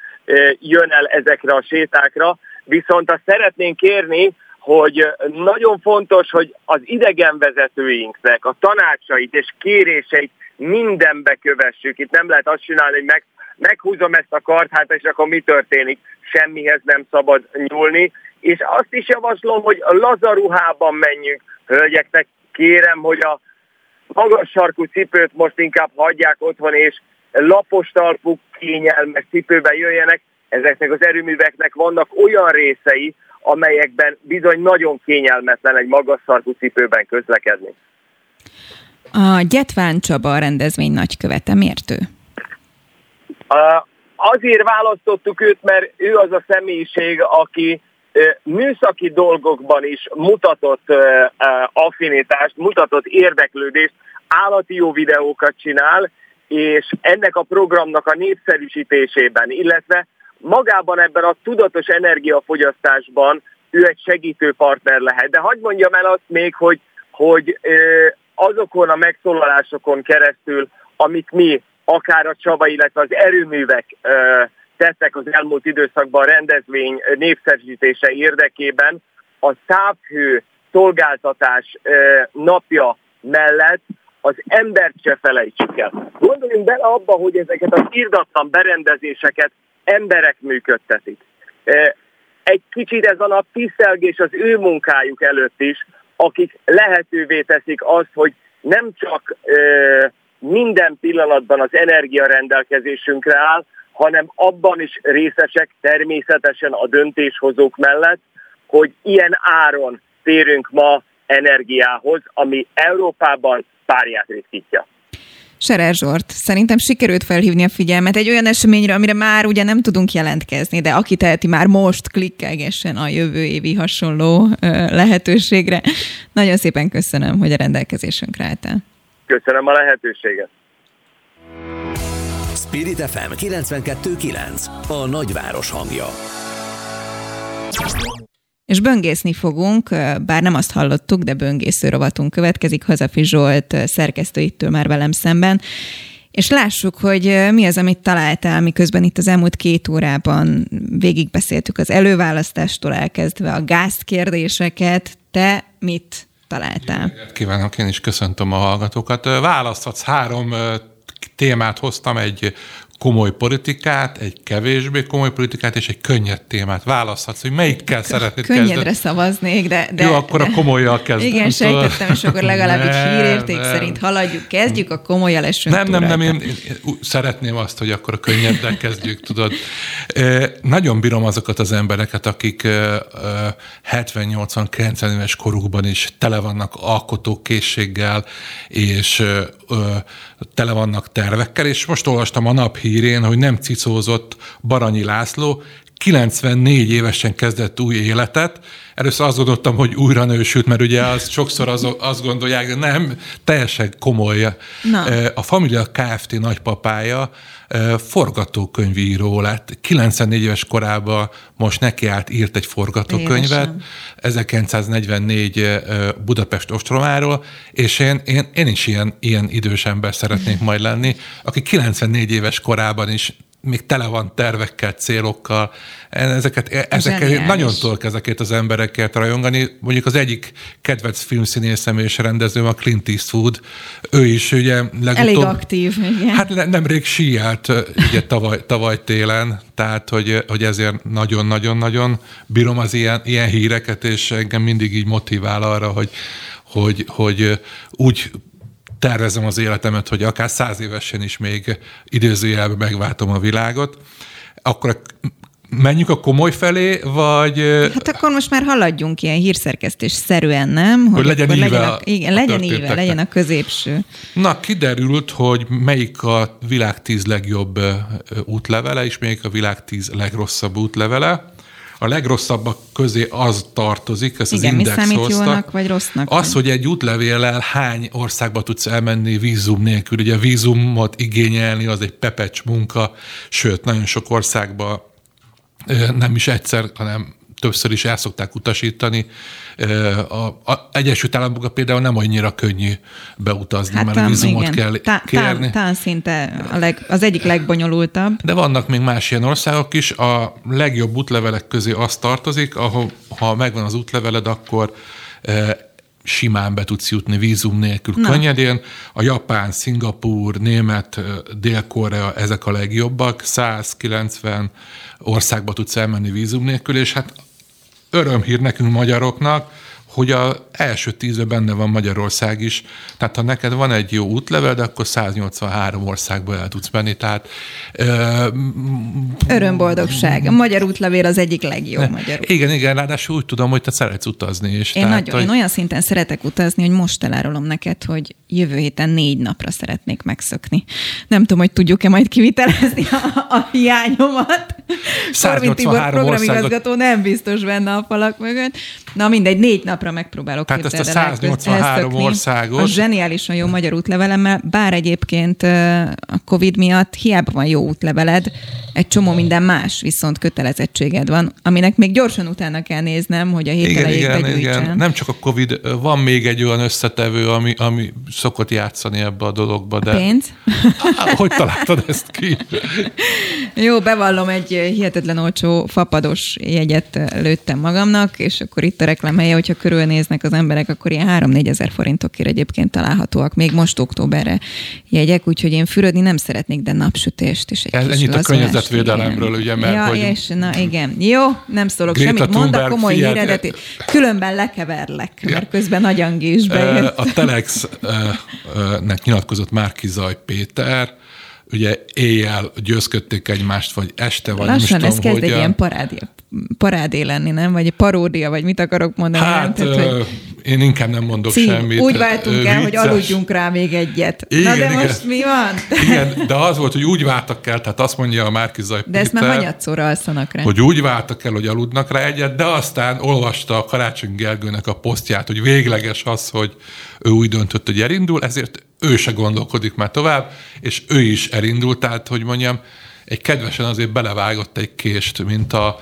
jön el ezekre a sétákra, viszont azt szeretnénk kérni, hogy nagyon fontos, hogy az idegenvezetőinknek a tanácsait és kéréseit mindenbe kövessük. Itt nem lehet azt csinálni, hogy meg, meghúzom ezt a kart, hát és akkor mi történik? Semmihez nem szabad nyúlni. És azt is javaslom, hogy a lazaruhában menjünk. Hölgyeknek kérem, hogy a magas sarkú cipőt most inkább hagyják otthon, és lapos talpú kényelmes cipőben jöjjenek. Ezeknek az erőműveknek vannak olyan részei, amelyekben bizony nagyon kényelmetlen egy magas sarkú cipőben közlekedni. A Gyetván Csaba a rendezvény nagykövete, miért ő? Azért választottuk őt, mert ő az a személyiség, aki műszaki dolgokban is mutatott affinitást, mutatott érdeklődést, állati jó videókat csinál, és ennek a programnak a népszerűsítésében, illetve magában ebben a tudatos energiafogyasztásban ő egy segítő partner lehet. De hagyd mondjam el azt még, hogy, hogy azokon a megszólalásokon keresztül, amit mi, akár a Csaba, illetve az erőművek tettek az elmúlt időszakban rendezvény népszerűsítése érdekében, a távhő szolgáltatás napja mellett az embert se felejtsük el. Gondoljunk bele abba, hogy ezeket az írdatlan berendezéseket emberek működtetik. Egy kicsit ez a nap tisztelgés az ő munkájuk előtt is, akik lehetővé teszik azt, hogy nem csak minden pillanatban az energia rendelkezésünkre áll, hanem abban is részesek természetesen a döntéshozók mellett, hogy ilyen áron térünk ma energiához, ami Európában párját ritkítja. Serer Zsort, szerintem sikerült felhívni a figyelmet egy olyan eseményre, amire már ugye nem tudunk jelentkezni, de aki teheti már most klikkelgessen a jövő évi hasonló lehetőségre. Nagyon szépen köszönöm, hogy a rendelkezésünkre álltál. Köszönöm a lehetőséget. Spirit FM 92.9 a nagyváros hangja. És böngészni fogunk, bár nem azt hallottuk, de böngésző rovatunk következik. Hazafi Zsolt szerkesztőittől már velem szemben. És lássuk, hogy mi az, amit találtál, miközben itt az elmúlt két órában végigbeszéltük az előválasztástól elkezdve a gázkérdéseket. Te mit találtál? Kívánok, én is köszöntöm a hallgatókat. Választhatsz három témát hoztam, egy komoly politikát, egy kevésbé komoly politikát és egy könnyed témát. Választhatsz, hogy melyikkel szeretnéd Könnyedre kezdeni. szavaznék, de, de... Jó, akkor a komolyjal kezdem. Igen, sejtettem, és akkor legalább <laughs> egy hírérték nem. szerint haladjuk, kezdjük, a komolyal esünk Nem, nem, nem, én, én, én szeretném azt, hogy akkor a könnyeddel <laughs> kezdjük, tudod. E, nagyon bírom azokat az embereket, akik e, 70-80-90 éves korukban is tele vannak alkotókészséggel, és e, tele vannak tervekkel, és most olvastam a nap hírén, hogy nem cicózott Baranyi László, 94 évesen kezdett új életet. Először azt gondoltam, hogy újra nősült, mert ugye az sokszor az, azt gondolják, de nem, teljesen komoly. Na. A Familia Kft. nagypapája forgatókönyvíró lett. 94 éves korában most neki állt, írt egy forgatókönyvet, Évesen. 1944 Budapest ostromáról, és én, én, én is ilyen, ilyen idős ember szeretnék <laughs> majd lenni, aki 94 éves korában is még tele van tervekkel, célokkal. Ezeket, ezeket nagyon tudok ezeket az embereket rajongani. Mondjuk az egyik kedvenc filmszínészem és rendezőm a Clint Eastwood. Ő is ugye legutóbb... Elég aktív, igen. Hát nemrég síjált ugye tavaly, tavaly télen, tehát hogy, hogy ezért nagyon-nagyon-nagyon bírom az ilyen, ilyen híreket, és engem mindig így motivál arra, hogy, hogy, hogy úgy tervezem az életemet, hogy akár száz évesen is még időzőjelben megváltom a világot, akkor menjünk a komoly felé, vagy... Hát akkor most már haladjunk ilyen hírszerkesztés szerűen, nem? Hogy, hogy legyen íve legyen a, igen, legyen íve, legyen a középső. Na, kiderült, hogy melyik a világ tíz legjobb útlevele, és melyik a világ tíz legrosszabb útlevele a legrosszabbak közé az tartozik, ez Igen, az index mi számít hozta. jónak vagy rossznak? Az, hogy egy útlevéllel hány országba tudsz elmenni vízum nélkül. Ugye vízumot igényelni az egy pepecs munka, sőt, nagyon sok országba nem is egyszer, hanem többször is el szokták utasítani. A, a Egyesült Államokban például nem annyira könnyű beutazni, hát, mert vízumot igen. kell tá, kérni. Talán szinte a leg, az egyik legbonyolultabb. De vannak még más ilyen országok is. A legjobb útlevelek közé az tartozik, ahol ha megvan az útleveled, akkor simán be tudsz jutni vízum nélkül Na. könnyedén. A Japán, Szingapúr, Német, Dél-Korea, ezek a legjobbak. 190 országba tudsz elmenni vízum nélkül, és hát örömhír nekünk magyaroknak, hogy a első tízben benne van Magyarország is. Tehát ha neked van egy jó útlevel, de akkor 183 országba el tudsz menni. Tehát, ö, Örömboldogság. A magyar útlevél az egyik legjobb magyar útlevél. Igen, igen, ráadásul úgy tudom, hogy te szeretsz utazni. És én, tehát, nagyon, hogy... én olyan szinten szeretek utazni, hogy most elárulom neked, hogy jövő héten négy napra szeretnék megszökni. Nem tudom, hogy tudjuk-e majd kivitelezni a, a hiányomat. Korvin Tibor programigazgató nem biztos benne a falak mögött. Na mindegy, négy napra megpróbálok Tehát ezt a 183 országos. A zseniálisan jó magyar útlevelemmel, bár egyébként a Covid miatt hiába van jó útleveled, egy csomó minden más viszont kötelezettséged van, aminek még gyorsan utána kell néznem, hogy a hét igen, igen, igen. Nem csak a Covid, van még egy olyan összetevő, ami, ami szokott játszani ebbe a dologba. De... A pénz? <laughs> Hogy találtad ezt ki? <laughs> Jó, bevallom, egy hihetetlen olcsó fapados jegyet lőttem magamnak, és akkor itt a reklámhelye, hogyha körülnéznek az emberek, akkor ilyen 3-4 ezer forintokért egyébként találhatóak, még most októberre jegyek, úgyhogy én fürödni nem szeretnék, de napsütést is egy Ez Ennyit a környezetvédelemről, ugye, mert ja, hogy... és, na igen. Jó, nem szólok Greta semmit, mondd a komoly híredet, különben lekeverlek, ja. mert közben nagy is bejött. A Telex-nek nyilatkozott Márkizaj Péter, ugye éjjel győzködték egymást, vagy este, vagy Lassan nem ez kezd egy ilyen parádé, parádé lenni, nem? Vagy egy paródia, vagy mit akarok mondani? Hát, nem? Tehát, hogy én inkább nem mondok cím, semmit. Úgy váltunk el, hogy aludjunk rá még egyet. Igen, Na de igen. most mi van? Igen, de az volt, hogy úgy váltak el, tehát azt mondja a Márkizaj De ezt már hanyatszóra alszanak rá. Hogy úgy váltak el, hogy aludnak rá egyet, de aztán olvasta a Karácsony Gergőnek a posztját, hogy végleges az, hogy ő úgy döntött, hogy elindul, ezért ő se gondolkodik már tovább, és ő is elindult, tehát, hogy mondjam, egy kedvesen azért belevágott egy kést, mint a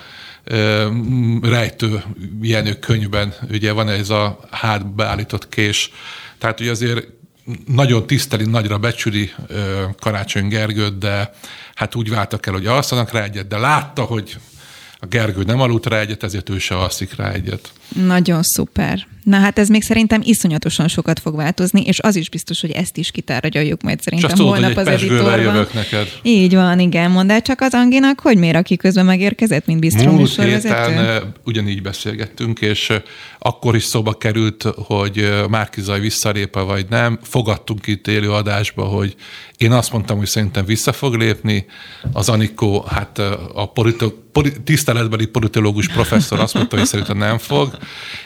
rejtő Jenő könyvben, ugye van ez a hátba állított kés, tehát hogy azért nagyon tiszteli, nagyra becsüli Karácsony Gergőt, de hát úgy váltak el, hogy alszanak rá egyet, de látta, hogy a Gergő nem aludt rá egyet, ezért ő se alszik rá egyet. Nagyon szuper. Na hát ez még szerintem iszonyatosan sokat fog változni, és az is biztos, hogy ezt is kitárgyaljuk majd szerintem Csak tudod, holnap hogy az editorban. jövök neked. Így van, igen. Mondd el csak az Anginak, hogy miért, aki közben megérkezett, mint bistró Múlt héten ugyanígy beszélgettünk, és akkor is szóba került, hogy Márki Zaj visszalépe vagy nem. Fogadtunk itt élő adásba, hogy én azt mondtam, hogy szerintem vissza fog lépni. Az Anikó, hát a polito, politi, tiszteletbeli politológus professzor azt mondta, hogy szerintem nem fog.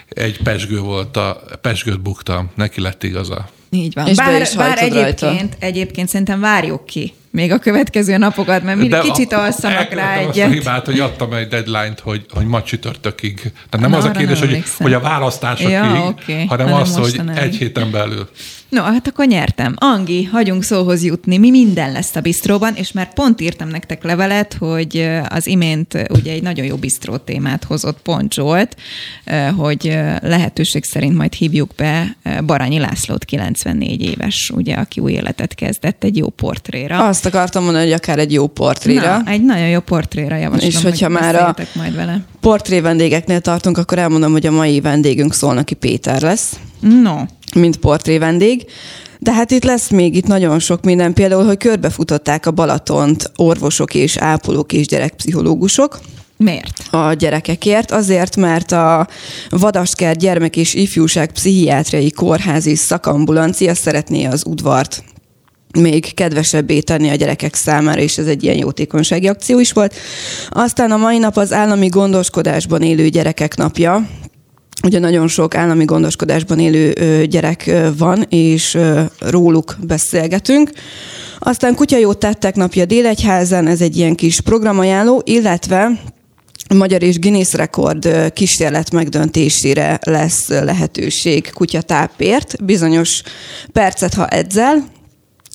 Egy pesgő volt, a pesgőt buktam, neki lett igaza. Így van. És bár, bár egyébként, egyébként szerintem várjuk ki még a következő napokat, mert mindig kicsit alszanak rá egyet. Azt a hibát, hogy adtam egy deadline-t, hogy, hogy ma csütörtökig. Tehát nem Na, az a kérdés, hogy, hogy a választásokig, ja, okay. hanem, hanem az, hogy egy héten belül. No, hát akkor nyertem. Angi, hagyunk szóhoz jutni. Mi minden lesz a bistróban, és már pont írtam nektek levelet, hogy az imént ugye egy nagyon jó bistró témát hozott Pont Zsolt, hogy lehetőség szerint majd hívjuk be Baranyi Lászlót, 94 éves, ugye, aki új életet kezdett egy jó portréra. Azt akartam mondani, hogy akár egy jó portréra. Na, egy nagyon jó portréra javaslom, És hogyha már a majd vele. portré vendégeknél tartunk, akkor elmondom, hogy a mai vendégünk Szolnoki Péter lesz. No mint portré vendég. De hát itt lesz még itt nagyon sok minden, például, hogy körbefutották a Balatont orvosok és ápolók és gyerekpszichológusok. Miért? A gyerekekért. Azért, mert a Vadaskert Gyermek és Ifjúság Pszichiátriai Kórházi Szakambulancia szeretné az udvart még kedvesebbé tenni a gyerekek számára, és ez egy ilyen jótékonysági akció is volt. Aztán a mai nap az állami gondoskodásban élő gyerekek napja, Ugye nagyon sok állami gondoskodásban élő gyerek van, és róluk beszélgetünk. Aztán Kutyajót tettek napja Délegyházen, ez egy ilyen kis programajánló, illetve Magyar és Guinness rekord kísérlet megdöntésére lesz lehetőség kutyatápért. Bizonyos percet, ha edzel,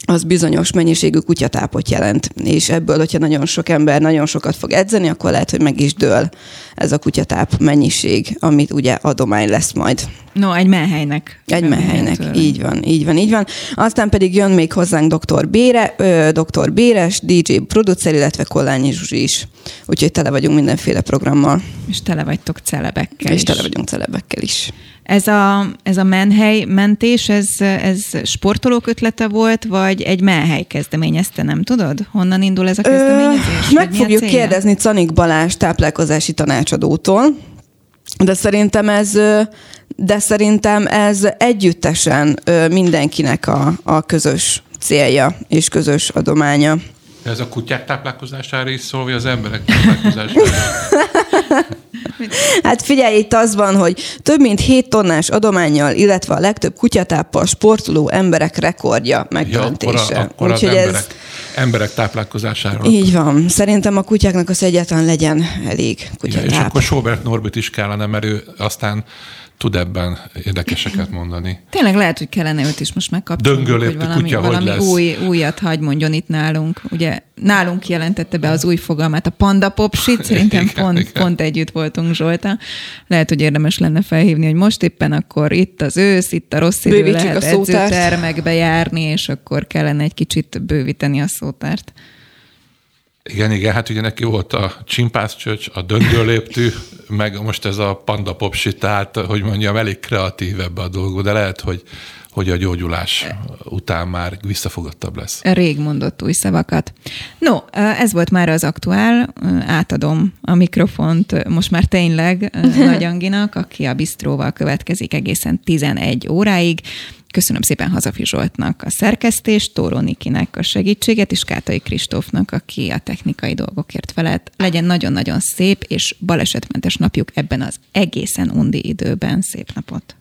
az bizonyos mennyiségű kutyatápot jelent. És ebből, hogyha nagyon sok ember nagyon sokat fog edzeni, akkor lehet, hogy meg is dől ez a kutyatáp mennyiség, amit ugye adomány lesz majd. No, egy menhelynek. Egy menhelynek, így van, így van, így van. Aztán pedig jön még hozzánk dr. Bére, ö, dr. Béres, DJ producer, illetve Kollányi Zsuzsi is. Úgyhogy tele vagyunk mindenféle programmal. És tele vagytok celebekkel És is. tele vagyunk celebekkel is. Ez a, ez a menhely mentés, ez, ez sportolók ötlete volt, vagy egy menhely kezdeményezte, nem tudod? Honnan indul ez a kezdeményezés? Ö, meg fogjuk kérdezni Canik Balázs táplálkozási tanácsadótól, de szerintem ez, de szerintem ez együttesen mindenkinek a, a közös célja és közös adománya. Ez a kutyák táplálkozására is szól, vagy az emberek táplálkozására? <laughs> <laughs> Hát figyelj, itt az van, hogy több mint 7 tonnás adományjal, illetve a legtöbb kutyatáppal sportoló emberek rekordja megdöntése. Ja, akkor, a, akkor emberek, ez... emberek táplálkozására. Így van. Szerintem a kutyáknak az egyáltalán legyen elég kutyatáp. Igen, és akkor Sobert Norbit is kellene, mert ő aztán tud ebben érdekeseket mondani. Tényleg lehet, hogy kellene őt is most megkapcsolni, hogy valami, kutya, valami hogy új, újat hagy mondjon itt nálunk. Ugye nálunk jelentette be az új fogalmát, a panda popsit, szerintem <laughs> igen, pont, igen. pont együtt voltunk Zsolta. Lehet, hogy érdemes lenne felhívni, hogy most éppen akkor itt az ősz, itt a rossz idő, Bővítsük lehet edzőtermekbe járni, és akkor kellene egy kicsit bővíteni a szótárt. Igen, igen, hát ugye neki volt a csimpászcsöcs, a döngőléptű, meg most ez a panda popsi, tehát, hogy mondjam, elég kreatív ebbe a dolog, de lehet, hogy hogy a gyógyulás után már visszafogottabb lesz. Rég mondott új szavakat. No, ez volt már az aktuál. Átadom a mikrofont most már tényleg <laughs> Nagy Anginak, aki a Bistróval következik egészen 11 óráig. Köszönöm szépen Hazafi Zsoltnak a szerkesztést, Tóró Nikinek a segítséget, és Kátai Kristófnak, aki a technikai dolgokért felelt. Legyen nagyon-nagyon szép és balesetmentes napjuk ebben az egészen undi időben. Szép napot!